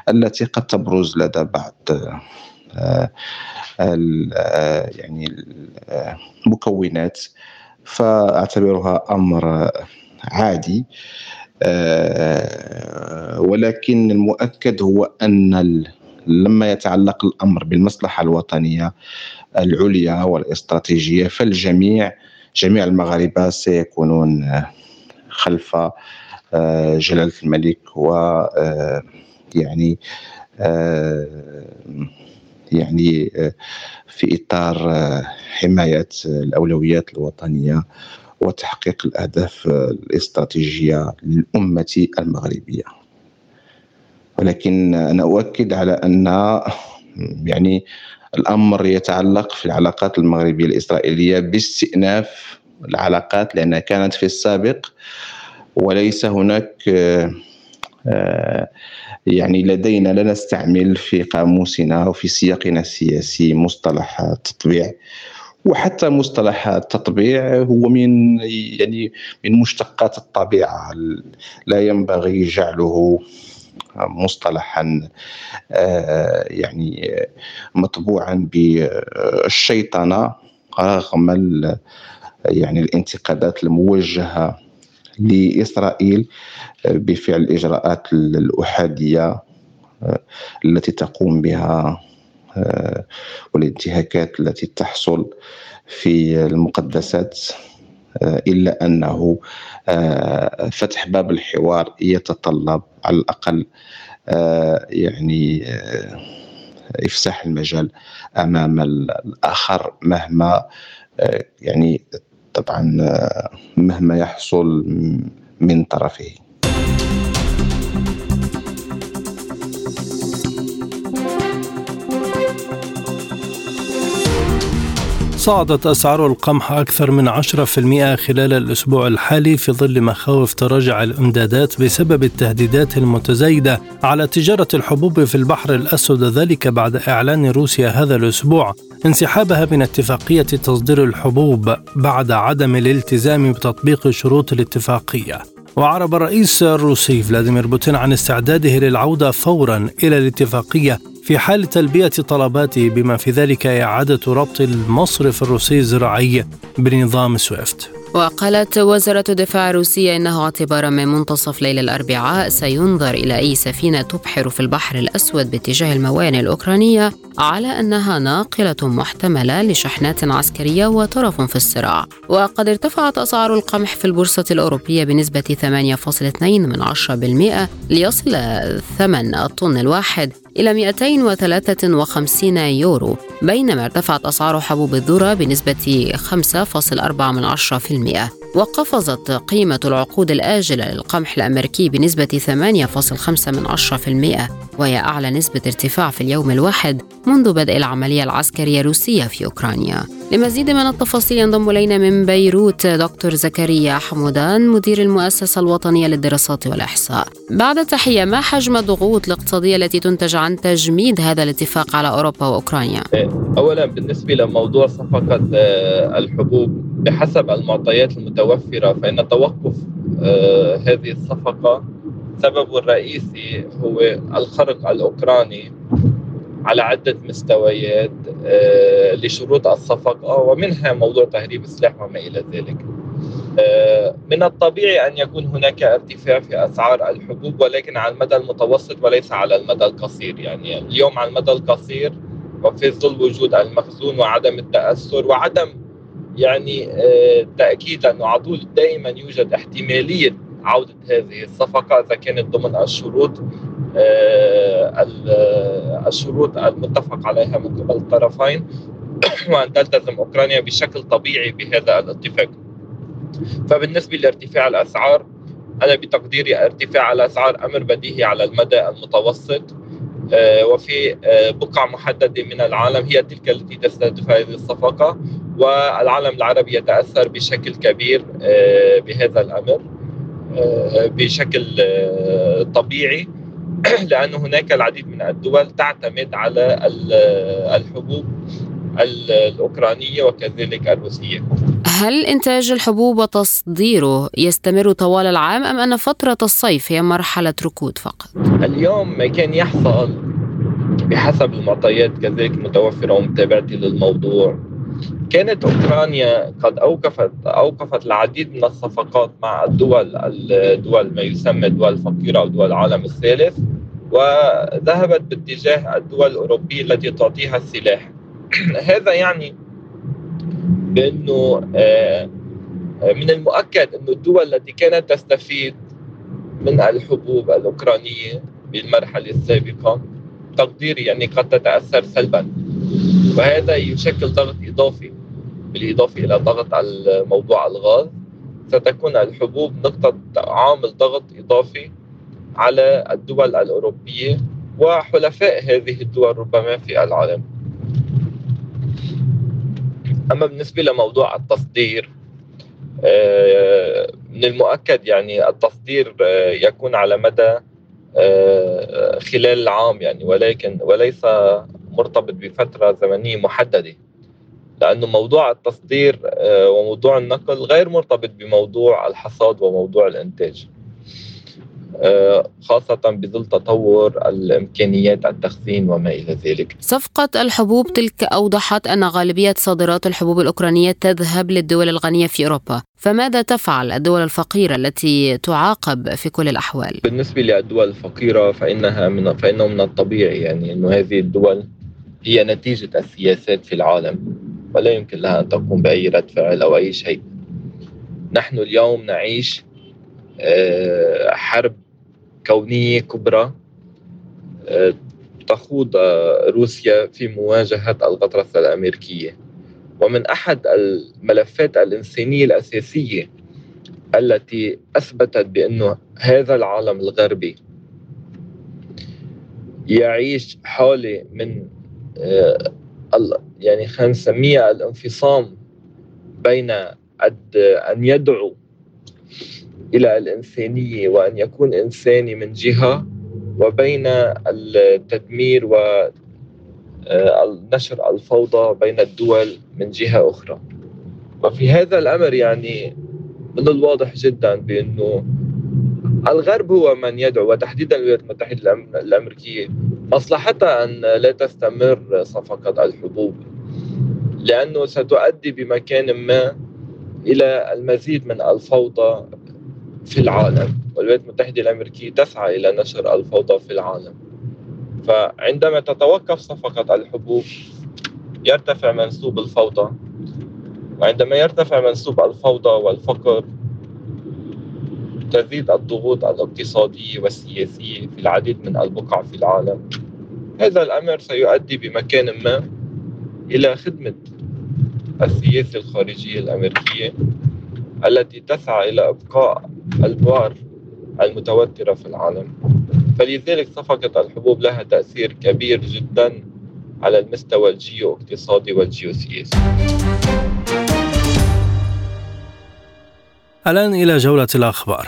التي قد تبرز لدى بعض آه، يعني المكونات فأعتبرها أمر عادي. آه، ولكن المؤكد هو أن لما يتعلق الأمر بالمصلحة الوطنية العليا والاستراتيجية فالجميع جميع المغاربة سيكونون خلف آه، جلالة الملك و آه، يعني آه، يعني في إطار حماية الأولويات الوطنية وتحقيق الأهداف الاستراتيجية للأمة المغربية. ولكن أنا أؤكد على أن يعني الأمر يتعلق في العلاقات المغربية الإسرائيلية باستئناف العلاقات لأنها كانت في السابق وليس هناك آه، يعني لدينا لا نستعمل في قاموسنا أو في سياقنا السياسي مصطلح التطبيع وحتى مصطلح التطبيع هو من يعني من مشتقات الطبيعة. لا ينبغي جعله مصطلحا آه، يعني مطبوعا بالشيطنه رغم يعني الانتقادات الموجهة لإسرائيل بفعل الاجراءات الأحادية آه، التي تقوم بها آه، والانتهاكات التي تحصل في المقدسات إلا أنه فتح باب الحوار يتطلب على الأقل آه، يعني آه، إفساح المجال أمام الآخر مهما آه، يعني طبعا مهما يحصل من طرفه. صعدت أسعار القمح أكثر من 10% خلال الأسبوع الحالي في ظل مخاوف تراجع الإمدادات بسبب التهديدات المتزايدة. على تجارة الحبوب في البحر الأسود ذلك بعد إعلان روسيا هذا الأسبوع. انسحابها من اتفاقية تصدير الحبوب بعد عدم الالتزام بتطبيق شروط الاتفاقية. وأعرب الرئيس الروسي فلاديمير بوتين عن استعداده للعودة فورا إلى الاتفاقية. في حال تلبية طلباته بما في ذلك إعادة ربط المصرف الروسي الزراعي بنظام سويفت. وقالت وزارة الدفاع الروسية إنه اعتبارا من منتصف ليلة الأربعاء سينظر إلى أي سفينة تبحر في البحر الأسود باتجاه الموانئ الأوكرانية على أنها ناقلة محتملة لشحنات عسكرية وطرف في الصراع. وقد ارتفعت أسعار القمح في البورصة الأوروبية بنسبة 8.2 من 10% ليصل ثمن الطن الواحد إلى 253 يورو بينما ارتفعت أسعار حبوب الذرة بنسبة 5.4% وقفزت قيمة العقود الآجلة للقمح الأمريكي بنسبة 8.5% وهي أعلى نسبة ارتفاع في اليوم الواحد منذ بدء العملية العسكرية الروسية في أوكرانيا. لمزيد من التفاصيل ينضم إلينا من بيروت دكتور زكريا حمودان مدير المؤسسة الوطنية للدراسات والإحصاء بعد تحية ما حجم الضغوط الاقتصادية التي تنتج عن تجميد هذا الاتفاق على أوروبا وأوكرانيا؟ أولا بالنسبة لموضوع صفقة آه، الحبوب بحسب المعطيات المتوفرة فإن توقف آه، هذه الصفقة سببه الرئيسي هو الخرق الأوكراني على عدة مستويات آه، لشروط الصفقة ومنها موضوع تهريب السلاح وما إلى ذلك. آه، من الطبيعي أن يكون هناك ارتفاع في أسعار الحبوب ولكن على المدى المتوسط وليس على المدى القصير. يعني اليوم على المدى القصير وفي ظل وجود المخزون وعدم التأثر وعدم يعني آه، تأكيد أنه على طول دائما يوجد احتمالية عودة هذه الصفقة إذا كانت ضمن الشروط آه، الشروط المتفق عليها من قبل الطرفين وأن تلتزم أوكرانيا بشكل طبيعي بهذا الاتفاق. فبالنسبة لارتفاع الأسعار أنا بتقديري ارتفاع الأسعار أمر بديهي على المدى المتوسط آه، وفي آه، بقع محددة من العالم هي تلك التي تستهدف هذه الصفقة والعالم العربي يتأثر بشكل كبير بهذا الأمر. بشكل طبيعي. لأن هناك العديد من الدول تعتمد على الحبوب الأوكرانية وكذلك الروسية. هل إنتاج الحبوب وتصديره يستمر طوال العام أم أن فترة الصيف هي مرحلة ركود فقط؟ اليوم ما كان يحصل بحسب المعطيات كذلك متوفرة ومتابعتي للموضوع. كانت أوكرانيا قد اوقفت أوقفت العديد من الصفقات مع الدول الدول ما يسمى الدول الفقيرة أو دول العالم الثالث وذهبت باتجاه الدول الأوروبية التي تعطيها السلاح. هذا يعني بأنه آه، من المؤكد أنه الدول التي كانت تستفيد من الحبوب الأوكرانية بالمرحلة السابقة تقديري يعني قد تتأثر سلبا. وهذا يشكل ضغط إضافي بالإضافة إلى ضغط على موضوع الغاز. ستكون الحبوب نقطة عامل ضغط إضافي على الدول الأوروبية وحلفاء هذه الدول ربما في العالم. أما بالنسبة لموضوع التصدير آه، من المؤكد يعني التصدير آه، يكون على مدى آه، خلال العام يعني ولكن وليس مرتبط بفترة زمنية محددة. لأنه موضوع التصدير آه، وموضوع النقل غير مرتبط بموضوع الحصاد وموضوع الإنتاج. آه، خاصة بظل تطور الإمكانيات التخزين وما إلى ذلك. صفقة الحبوب تلك أوضحت أن غالبية صادرات الحبوب الأوكرانية تذهب للدول الغنية في أوروبا. فماذا تفعل الدول الفقيرة التي تعاقب في كل الأحوال؟ بالنسبة للدول الفقيرة فإنها من فإنه من الطبيعي يعني أنه هذه الدول هي نتيجة السياسات في العالم ولا يمكن لها أن تقوم بأي رد فعل أو أي شيء. نحن اليوم نعيش آه، حرب كونية كبرى آه، تخوض روسيا في مواجهة الغطرسة الأمريكية. ومن أحد الملفات الإنسانية الأساسية التي أثبتت بأنه هذا العالم الغربي يعيش حالة من آه، يعني خلينا نسميها الانفصام بين أن يدعو إلى الإنسانية وأن يكون إنساني من جهة وبين التدمير و آه، الفوضى بين الدول من جهة أخرى. وفي هذا الأمر يعني من الواضح جدا بأنه الغرب هو من يدعو وتحديدا الولايات المتحدة الأمريكية. مصلحتها أن لا تستمر صفقة الحبوب لأنه ستؤدي بمكان ما إلى المزيد من الفوضى في العالم. والولايات المتحدة الأمريكية تسعى إلى نشر الفوضى في العالم. فعندما تتوقف صفقة الحبوب يرتفع منسوب الفوضى وعندما يرتفع منسوب الفوضى والفقر تزيد الضغوط الاقتصادية والسياسية في العديد من البقع في العالم. هذا الأمر سيؤدي بمكان ما إلى خدمة السياسة الخارجية الأمريكية التي تسعى إلى إبقاء البؤر المتوترة في العالم. فلذلك صفقة الحبوب لها تأثير كبير جدا على المستوى الجيو اقتصادي والجيوسياسي. الآن إلى جولة الأخبار.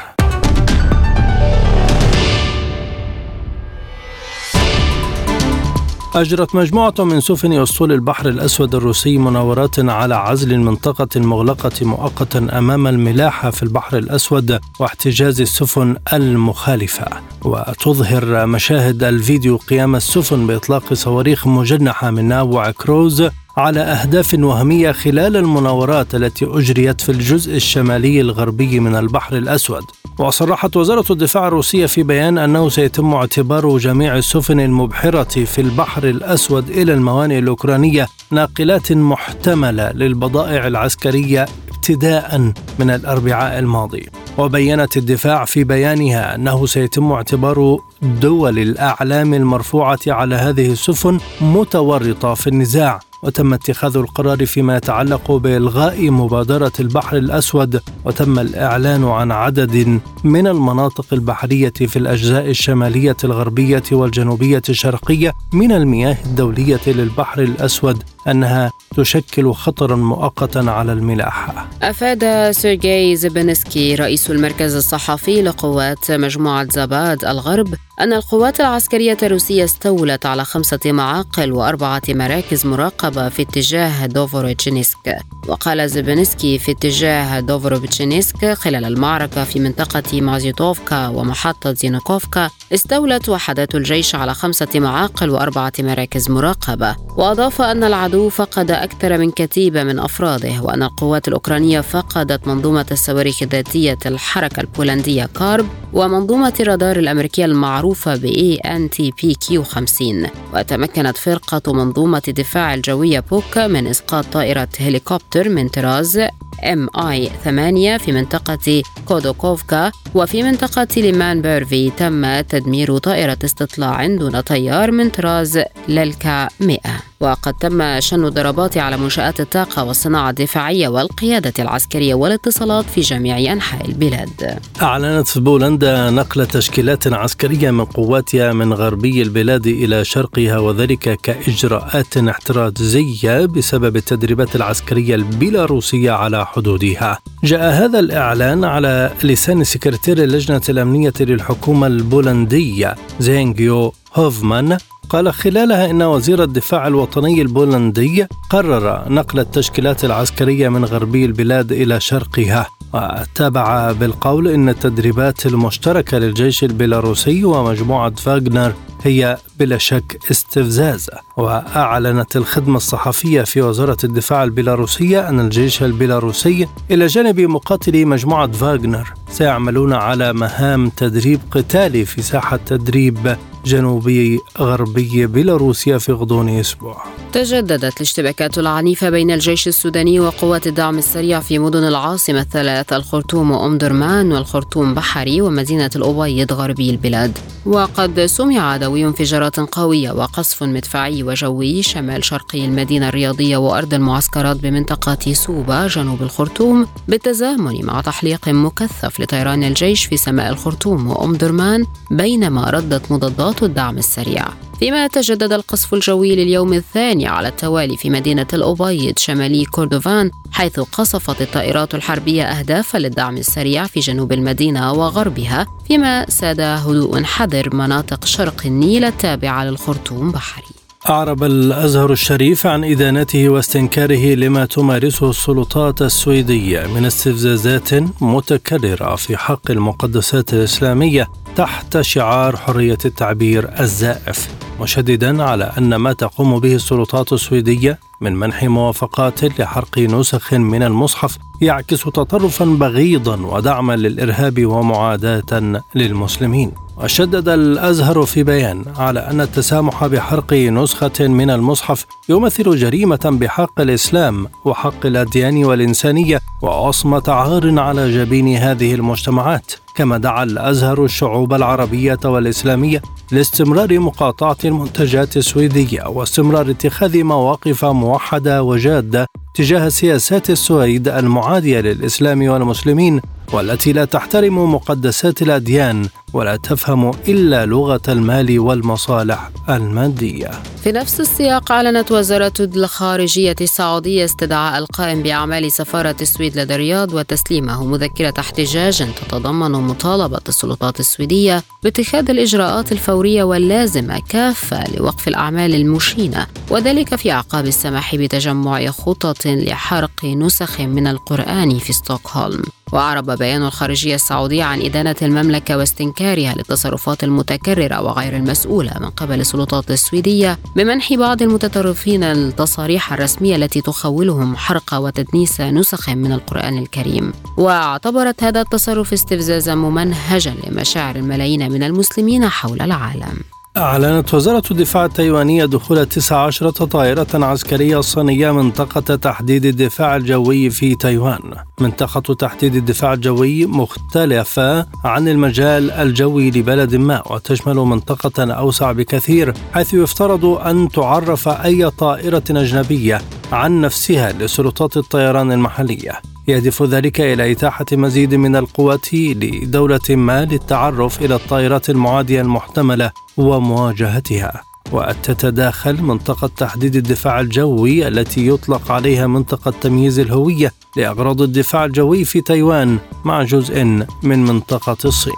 أجرت مجموعة من سفن أسطول البحر الأسود الروسي مناورات على عزل المنطقة المغلقة مؤقتا أمام الملاحة في البحر الأسود واحتجاز السفن المخالفة. وتظهر مشاهد الفيديو قيام السفن بإطلاق صواريخ مجنحة من ناوع كروز على أهداف وهمية خلال المناورات التي أجريت في الجزء الشمالي الغربي من البحر الأسود. وصرحت وزارة الدفاع الروسية في بيان أنه سيتم اعتبار جميع السفن المبحرة في البحر الأسود إلى الموانئ الأوكرانية ناقلات محتملة للبضائع العسكرية ابتداء من الأربعاء الماضي. وبينت الدفاع في بيانها أنه سيتم اعتبار دول الأعلام المرفوعة على هذه السفن متورطة في النزاع. وتم اتخاذ القرار فيما يتعلق بإلغاء مبادرة البحر الأسود وتم الإعلان عن عدد من المناطق البحرية في الأجزاء الشمالية الغربية والجنوبية الشرقية من المياه الدولية للبحر الأسود أنها تشكل خطرا مؤقتا على الملاحه. أفاد سيرجي زبنسكي رئيس المركز الصحفي لقوات مجموعة زاباد الغرب أن القوات العسكرية الروسية استولت على خمسة معاقل وأربعة مراكز مراقبة في اتجاه دوفوروتشينسك وقال زبنسكي في اتجاه دوفوروتشينسك خلال المعركة في منطقة مازيتوفكا ومحطة زينوكوفكا استولت وحدات الجيش على خمسة معاقل وأربعة مراكز مراقبة. وأضاف أن العدو فقد أكثر من كتيبة من أفراده وأن القوات الأوكرانية فقدت منظومة الصواريخ ذاتية الحركة البولندية كراب ومنظومة الرادار الأمريكية المعروفة ب ANTPQ 50 وتمكنت فرقة منظومة الدفاع الجوية بوك من إسقاط طائرة هليكوبتر من طراز ام اي 8 في منطقة كودوكوفكا وفي منطقة ليمان بيرفي تم تدمير طائرة استطلاع دون طيار من طراز ليليكا 100 وقد تم شن الضربات على منشآت الطاقة والصناعة الدفاعية والقيادة العسكرية والاتصالات في جميع أنحاء البلاد. أعلنت بولندا نقل تشكيلات عسكرية من قواتها من غربي البلاد إلى شرقها وذلك كإجراءات احترازية بسبب التدريبات العسكرية البيلاروسية على حدودها. جاء هذا الإعلان على لسان سكرتير اللجنة الأمنية للحكومة البولندية زينجيو هوفمان قال خلالها إن وزير الدفاع الوطني البولندي قرر نقل التشكيلات العسكرية من غربي البلاد إلى شرقها. وتابع بالقول إن التدريبات المشتركة للجيش البيلاروسي ومجموعة فاغنر هي بلا شك استفزاز وأعلنت الخدمة الصحفية في وزارة الدفاع البيلاروسية أن الجيش البيلاروسي إلى جانب مقاتلي مجموعة فاغنر سيعملون على مهام تدريب قتالي في ساحة تدريب جنوبي غربي بيلاروسيا في غضون أسبوع. تجددت الاشتباكات العنيفة بين الجيش السوداني وقوات الدعم السريع في مدن العاصمة الثلاث الخرطوم وام درمان والخرطوم بحري ومدينة الأبيض غربي البلاد. وقد سمع عدوي انفجارات قوية وقصف مدفعي وجوي شمال شرقي المدينة الرياضية وأرض المعسكرات بمنطقة سوبا جنوب الخرطوم بالتزامن مع تحليق مكثف لطيران الجيش في سماء الخرطوم وأم درمان بينما ردت مضادات الدعم السريع. فيما تجدد القصف الجوي لليوم الثاني على التوالي في مدينة الأبيض شمالي كوردوفان حيث قصفت الطائرات الحربية أهدافا للدعم السريع في جنوب المدينة وغربها فيما ساد هدوء حذر مناطق شرق النيل التابعة للخرطوم بحري. أعرب الأزهر الشريف عن إدانته واستنكاره لما تمارسه السلطات السويدية من استفزازات متكررة في حق المقدسات الإسلامية. تحت شعار حرية التعبير الزائف مشددا على أن ما تقوم به السلطات السويدية من منح موافقات لحرق نسخ من المصحف يعكس تطرفا بغيضا ودعما للإرهاب ومعاداة للمسلمين. وشدد الأزهر في بيان على أن التسامح بحرق نسخة من المصحف يمثل جريمة بحق الإسلام وحق الأديان والإنسانية وعصمة عار على جبين هذه المجتمعات. كما دعا الأزهر الشعوب العربية والإسلامية لاستمرار مقاطعة المنتجات السويدية واستمرار اتخاذ مواقف موحدة وجادة تجاه سياسات السويد المعادية للإسلام والمسلمين والتي لا تحترم مقدسات الأديان ولا تفهم إلا لغة المال والمصالح المادية. في نفس السياق أعلنت وزارة الخارجية السعودية استدعاء القائم بأعمال سفارة السويد لدى الرياض وتسليمه مذكرة احتجاج تتضمن مطالبة السلطات السويدية باتخاذ الإجراءات الفورية واللازمة كافة لوقف الأعمال المشينة وذلك في أعقاب السماح بتجمع خطط لحرق نسخ من القرآن في ستوكهولم. وأعرب بيان الخارجية السعودية عن إدانة المملكة واستنكارها للتصرفات المتكررة وغير المسؤولة من قبل السلطات السويدية بمنح بعض المتطرفين التصاريح الرسمية التي تخولهم حرق وتدنيس نسخ من القرآن الكريم واعتبرت هذا التصرف استفزازا ممنهجا لمشاعر الملايين من المسلمين حول العالم أعلنت وزارة الدفاع التايوانية دخول 19 طائرة عسكرية صينية منطقة تحديد الدفاع الجوي في تايوان. منطقة تحديد الدفاع الجوي مختلفة عن المجال الجوي لبلد ما وتشمل منطقة أوسع بكثير حيث يفترض أن تعرف أي طائرة أجنبية عن نفسها لسلطات الطيران المحلية. يهدف ذلك إلى إتاحة مزيد من القوة لدولة ما للتعرف إلى الطائرات المعادية المحتملة ومواجهتها وتتداخل منطقة تحديد الدفاع الجوي التي يطلق عليها منطقة تمييز الهوية لأغراض الدفاع الجوي في تايوان مع جزء من منطقة الصين.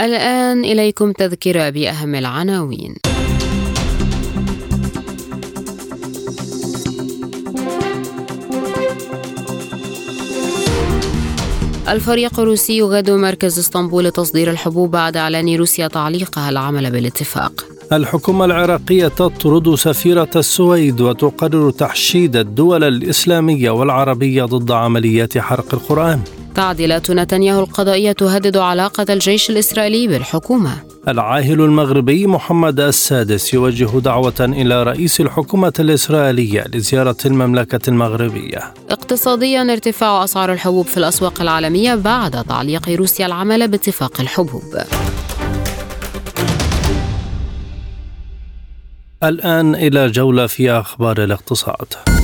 الآن إليكم تذكرة بأهم العناوين. الفريق الروسي يغادر مركز اسطنبول لتصدير الحبوب بعد إعلان روسيا تعليقها العمل بالاتفاق. الحكومة العراقية تطرد سفيرة السويد وتقرر تحشيد الدول الإسلامية والعربية ضد عمليات حرق القرآن. تعديلات نتنياهو القضائية تهدد علاقة الجيش الإسرائيلي بالحكومة. العاهل المغربي محمد السادس يوجه دعوة إلى رئيس الحكومة الإسرائيلية لزيارة المملكة المغربية. اقتصاديا ارتفاع أسعار الحبوب في الأسواق العالمية بعد تعليق روسيا العمل باتفاق الحبوب. الآن إلى جولة في أخبار الاقتصاد.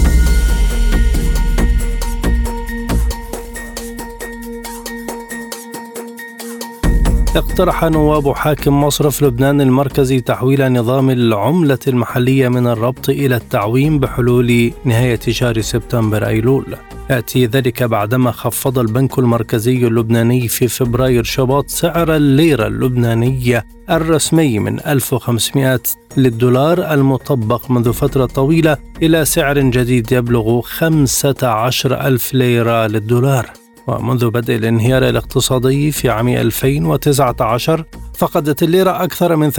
اقترح نواب حاكم مصرف لبنان المركزي تحويل نظام العملة المحلية من الربط إلى التعويم بحلول نهاية شهر سبتمبر أيلول. يأتي ذلك بعدما خفض البنك المركزي اللبناني في فبراير شباط سعر الليرة اللبنانية الرسمي من 1500 للدولار المطبق منذ فترة طويلة إلى سعر جديد يبلغ 15 ألف ليرة للدولار. ومنذ بدء الانهيار الاقتصادي في عام 2019 فقدت الليرة أكثر من 98%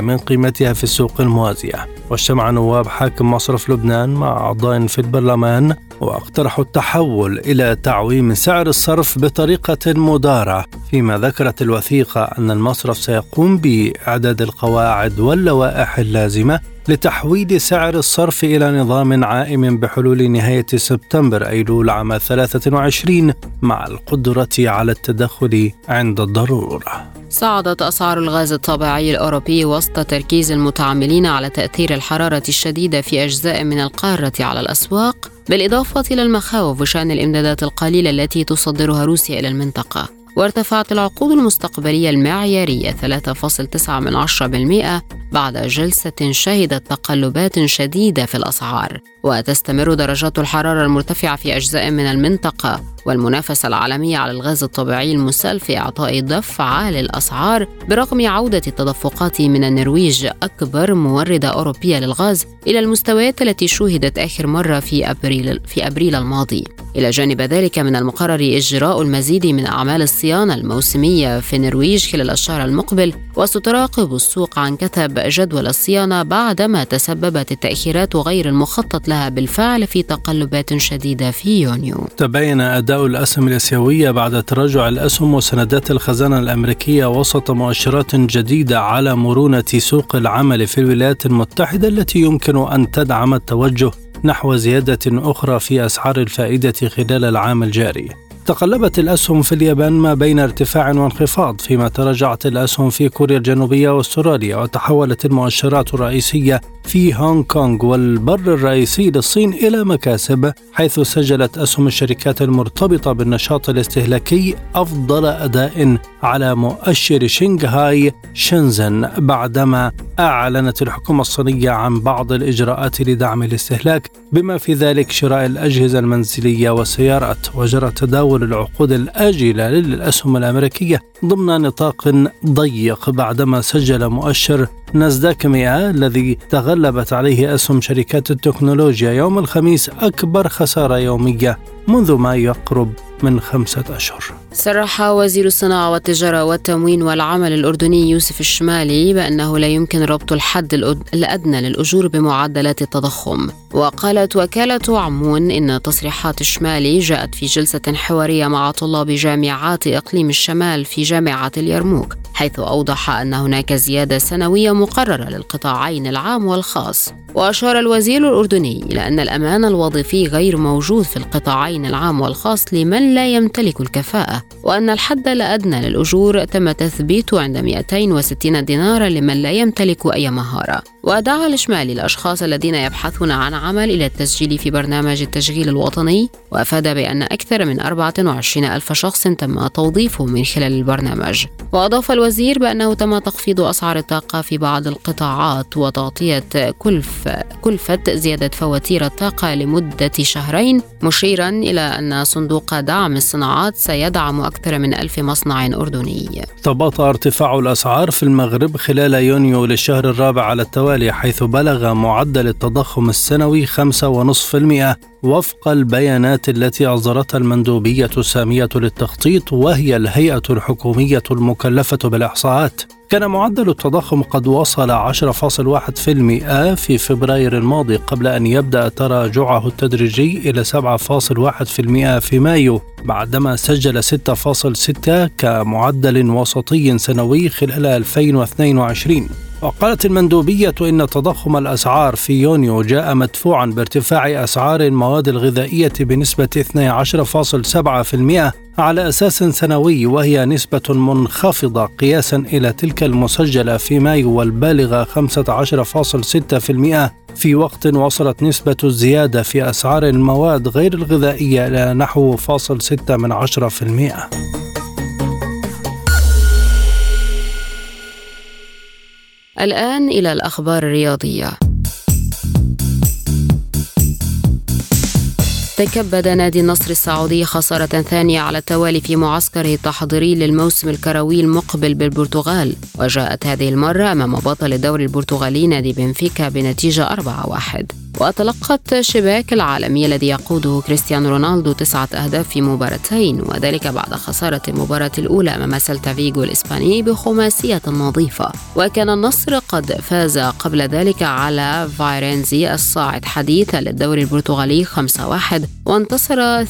من قيمتها في السوق الموازية واجتمع نواب حاكم مصرف لبنان مع أعضاء في البرلمان واقترحوا التحول إلى تعويم سعر الصرف بطريقة مدارة فيما ذكرت الوثيقة أن المصرف سيقوم بإعداد القواعد واللوائح اللازمة لتحويل سعر الصرف إلى نظام عائم بحلول نهاية سبتمبر أيلول عام 23 مع القدرة على التدخل عند الضرورة. صعدت أسعار الغاز الطبيعي الأوروبي وسط تركيز المتعاملين على تأثير الحرارة الشديدة في أجزاء من القارة على الأسواق، بالإضافة إلى المخاوف بشأن الإمدادات القليلة التي تصدرها روسيا إلى المنطقة. وارتفعت العقود المستقبلية المعيارية 3.9% بعد جلسة شهدت تقلبات شديدة في الأسعار وتستمر درجات الحرارة المرتفعة في أجزاء من المنطقة والمنافسة العالمية على الغاز الطبيعي المسال في إعطاء دفعة للأسعار برغم عودة التدفقات من النرويج أكبر موردة أوروبية للغاز إلى المستويات التي شوهدت آخر مرة في أبريل في أبريل الماضي. إلى جانب ذلك من المقرر إجراء المزيد من أعمال الصيانة الموسمية في النرويج خلال الشهر المقبل وستراقب السوق عن كثب جدول الصيانة بعدما تسببت التأخيرات غير المخطط لها بالفعل في تقلبات شديدة في يونيو تبين أداء الأسهم الآسيوية بعد تراجع الأسهم وسندات الخزانة الأمريكية وسط مؤشرات جديدة على مرونة سوق العمل في الولايات المتحدة التي يمكن أن تدعم التوجه نحو زيادة أخرى في أسعار الفائدة خلال العام الجاري. تقلبت الأسهم في اليابان ما بين ارتفاع وانخفاض فيما تراجعت الأسهم في كوريا الجنوبية وأستراليا وتحولت المؤشرات الرئيسية في هونغ كونغ والبر الرئيسي للصين إلى مكاسب حيث سجلت أسهم الشركات المرتبطة بالنشاط الاستهلاكي أفضل أداء على مؤشر شنغهاي شنزن بعدما أعلنت الحكومة الصينية عن بعض الإجراءات لدعم الاستهلاك بما في ذلك شراء الأجهزة المنزلية والسيارات وجرى تداول العقود الآجلة للأسهم الأمريكية ضمن نطاق ضيق بعدما سجل مؤشر نازداك 100 الذي تغلبت عليه أسهم شركات التكنولوجيا يوم الخميس أكبر خسارة يومية منذ ما يقرب. من خمسة أشهر. صرح وزير الصناعة والتجارة والتموين والعمل الأردني يوسف الشمالي بأنه لا يمكن ربط الحد الأدنى للأجور بمعدلات التضخم. وقالت وكالة عمون إن تصريحات الشمالي جاءت في جلسة حوارية مع طلاب جامعات إقليم الشمال في جامعة اليرموك حيث أوضح أن هناك زيادة سنوية مقررة للقطاعين العام والخاص. وأشار الوزير الأردني إلى أن الأمان الوظيفي غير موجود في القطاعين العام والخاص لمن لا يمتلك الكفاءة وأن الحد الأدنى للأجور تم تثبيته عند 260 دينارا لمن لا يمتلك أي مهارة. ودعا الإشمالي الأشخاص الذين يبحثون عن عمل إلى التسجيل في برنامج التشغيل الوطني وأفاد بأن أكثر من 24 ألف شخص تم توظيفهم من خلال البرنامج. وأضاف الوزير بأنه تم تخفيض أسعار الطاقة في بعض القطاعات وتغطية كلف كلفة زيادة فواتير الطاقة لمدة شهرين مشيرا إلى أن صندوق دعم الصناعات سيدعم أكثر من ألف مصنع أردني. تباطأ ارتفاع الأسعار في المغرب خلال يونيو للشهر الرابع على التوالي. حيث بلغ معدل التضخم السنوي 5.5% وفق البيانات التي أصدرتها المندوبية السامية للتخطيط وهي الهيئة الحكومية المكلفة بالإحصاءات. كان معدل التضخم قد وصل 10.1% في فبراير الماضي قبل أن يبدأ تراجعه التدريجي إلى 7.1% في مايو بعدما سجل 6.6 كمعدل وسطي سنوي خلال 2022 وقالت المندوبية إن تضخم الأسعار في يونيو جاء مدفوعا بارتفاع أسعار المواد الغذائية بنسبة 12.7% على أساس سنوي وهي نسبة منخفضة قياسا إلى تلك المسجلة في مايو والبالغة 15.6% في وقت وصلت نسبة الزيادة في أسعار المواد غير الغذائية إلى نحو فاصل 6 من 10%. الآن إلى الأخبار الرياضية. تكبد نادي النصر السعودي خسارة ثانية على التوالي في معسكره التحضيري للموسم الكروي المقبل بالبرتغال. وجاءت هذه المرة أمام بطل الدوري البرتغالي نادي بنفيكا بنتيجة 4-1 وتلقت شباك العالمي الذي يقوده كريستيانو رونالدو تسعة أهداف في مباراتين وذلك بعد خسارة المباراة الأولى أمام سلتا فيغو الإسباني بخماسية نظيفة. وكان النصر قد فاز قبل ذلك على فايرينزي الصاعد حديثا للدوري البرتغالي 5-1 وانتصر 2-0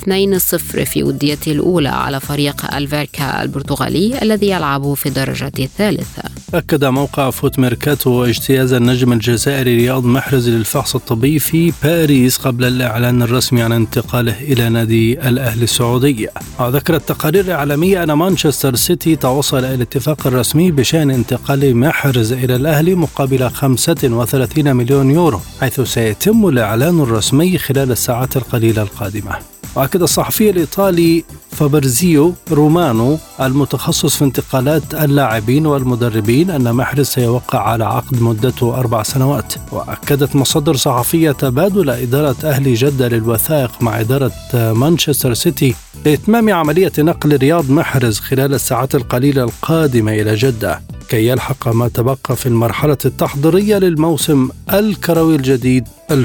في وديته الأولى على فريق الفيركا البرتغالي الذي يلعب في الدرجة الثالثة. أكد موقع فوت ميركاتو اجتياز النجم الجزائري رياض محرز للفحص الطبي في باريس قبل الإعلان الرسمي عن انتقاله إلى نادي الأهلي السعودي. وذكرت تقارير إعلامية أن مانشستر سيتي توصل إلى الاتفاق الرسمي بشأن انتقال محرز إلى الأهلي مقابل 35 مليون يورو حيث سيتم الإعلان الرسمي خلال الساعات القليلة القادمة. وأكد الصحفي الإيطالي فابرزيو رومانو المتخصص في انتقالات اللاعبين والمدربين أن محرز سيوقع على عقد مدته أربع سنوات. وأكدت مصادر صحفية تبادل إدارة أهل جدة للوثائق مع إدارة مانشستر سيتي لإتمام عملية نقل رياض محرز خلال الساعات القليلة القادمة إلى جدة. كي يلحق ما تبقى في المرحلة التحضيرية للموسم الكروي الجديد 2023-2024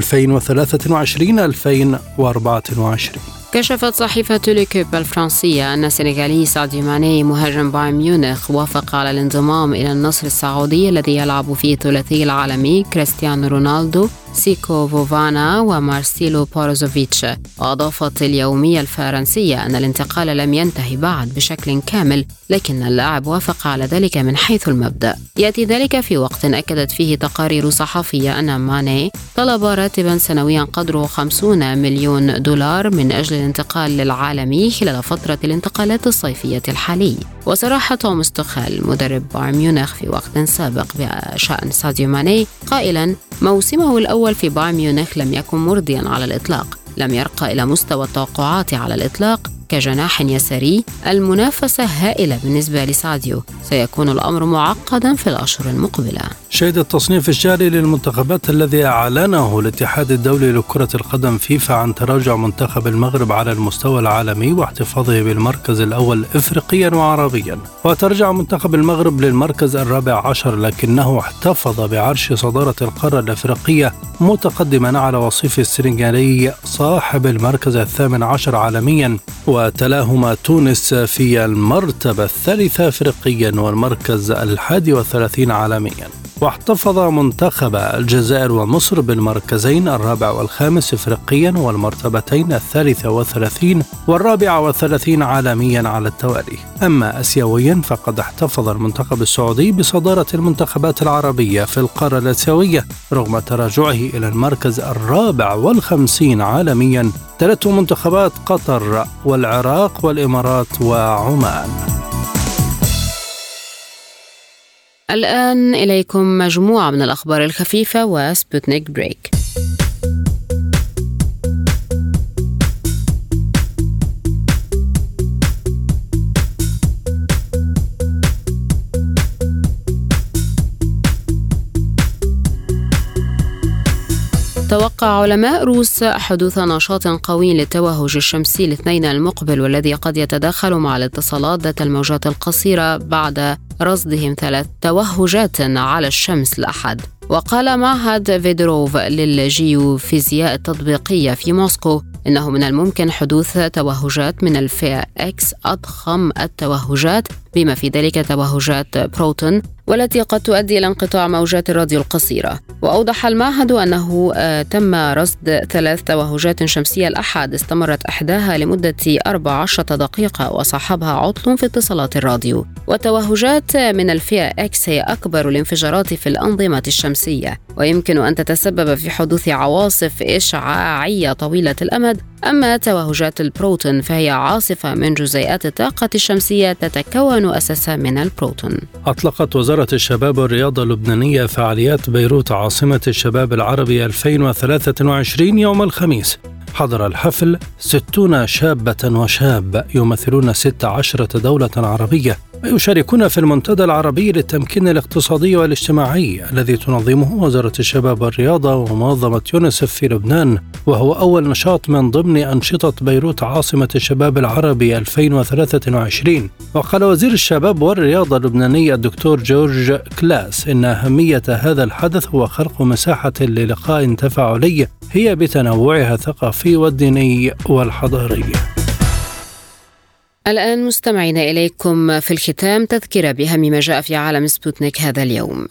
كشفت صحيفة ليكيب الفرنسية أن السنغالي ساديو ماني مهاجم بايرن ميونخ وافق على الانضمام إلى النصر السعودي الذي يلعب فيه الثلاثي العالمي كريستيانو رونالدو سيكو فوفانا ومارسيلو بروزوفيتش. وأضافت اليومية الفرنسية أن الانتقال لم ينتهي بعد بشكل كامل لكن اللاعب وافق على ذلك من حيث المبدأ. يأتي ذلك في وقت أكدت فيه تقارير صحفية أن ماني طلب راتبا سنويا قدره 50 مليون دولار من أجل الانتقال للعالمي خلال فترة الانتقالات الصيفية الحالي. وصرح توماس توخيل مدرب بايرن ميونخ في وقت سابق بشأن ساديو ماني قائلا موسمه الأول في بايرن ميونخ لم يكن مرضيا على الإطلاق. لم يرقى إلى مستوى التوقعات على الإطلاق كجناح يساري المنافسة هائلة بالنسبة لساديو. سيكون الأمر معقدا في الأشهر المقبلة. شهد التصنيف الجاري للمنتخبات الذي أعلنه الاتحاد الدولي لكرة القدم فيفا عن تراجع منتخب المغرب على المستوى العالمي واحتفاظه بالمركز الأول إفريقيا وعربيا. وترجع منتخب المغرب للمركز الرابع عشر لكنه احتفظ بعرش صدارة القارة الإفريقية متقدما على وصيف السنغالي صاحب المركز الثامن عشر عالميا. وتلاهما تونس في المرتبة الثالثة أفريقيا والمركز الحادي والثلاثين عالميا. واحتفظ منتخب الجزائر ومصر بالمركزين الرابع والخامس افريقيا والمرتبتين الثالثة والثلاثين والرابعة والثلاثين عالميا على التوالي. أما أسيويا فقد احتفظ المنتخب السعودي بصدارة المنتخبات العربية في القارة الآسيوية رغم تراجعه إلى المركز الرابع والخمسين عالميا. تلته منتخبات قطر والعراق والإمارات وعمان. الآن إليكم مجموعة من الأخبار الخفيفة وسبوتنيك break. توقع علماء روس حدوث نشاط قوي للتوهج الشمسي الاثنين المقبل والذي قد يتداخل مع الاتصالات ذات الموجات القصيرة بعد رصدهم ثلاث توهجات على الشمس الأحد. وقال معهد فيدروف للجيوفيزياء التطبيقية في موسكو إنه من الممكن حدوث توهجات من الفئة X أضخم التوهجات بما في ذلك توهجات بروتون والتي قد تؤدي إلى انقطاع موجات الراديو القصيرة. وأوضح المعهد أنه آه، تم رصد ثلاث توهجات شمسية. الأحد استمرت إحداها لمدة 14 دقيقة وصاحبها عطل في اتصالات الراديو. والتوهجات من الفئة X هي أكبر الانفجارات في الأنظمة الشمسية. ويمكن أن تتسبب في حدوث عواصف إشعاعية طويلة الأمد. أما توهجات البروتون فهي عاصفة من جزيئات الطاقة الشمسية تتكون أساسا من البروتون. أطلقت وزارة الشباب والرياضة اللبنانية فعاليات بيروت عاصمة الشباب العربي 2023 يوم الخميس. حضر الحفل ستون شابة وشاب يمثلون ست عشرة دولة عربية. ويشاركون في المنتدى العربي للتمكين الاقتصادي والاجتماعي الذي تنظمه وزارة الشباب والرياضة ومنظمة يونيسف في لبنان وهو أول نشاط من ضمن أنشطة بيروت عاصمة الشباب العربي 2023 وقال وزير الشباب والرياضة اللبناني الدكتور جورج كلاس إن أهمية هذا الحدث هو خلق مساحة للقاء تفاعلي هي بتنوعها الثقافي والديني والحضاري. الآن مستمعين إليكم في الختام تذكرة بأهم ما جاء في عالم سبوتنيك هذا اليوم.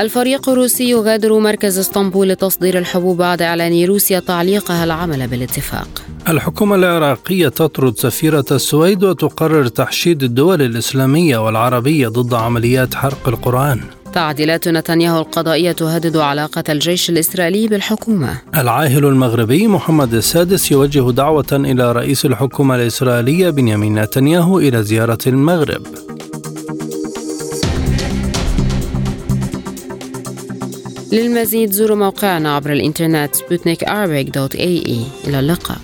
الفريق الروسي يغادر مركز اسطنبول لتصدير الحبوب بعد إعلان روسيا تعليقها العمل بالاتفاق. الحكومة العراقية تطرد سفيرة السويد وتقرر تحشيد الدول الإسلامية والعربية ضد عمليات حرق القرآن. تعديلات نتنياهو القضائية تهدد علاقة الجيش الإسرائيلي بالحكومة. العاهل المغربي محمد السادس يوجه دعوة إلى رئيس الحكومة الإسرائيلية بنيامين نتنياهو إلى زيارة المغرب. للمزيد زوروا موقعنا عبر الإنترنت سبوتنيك إلى اللقاء.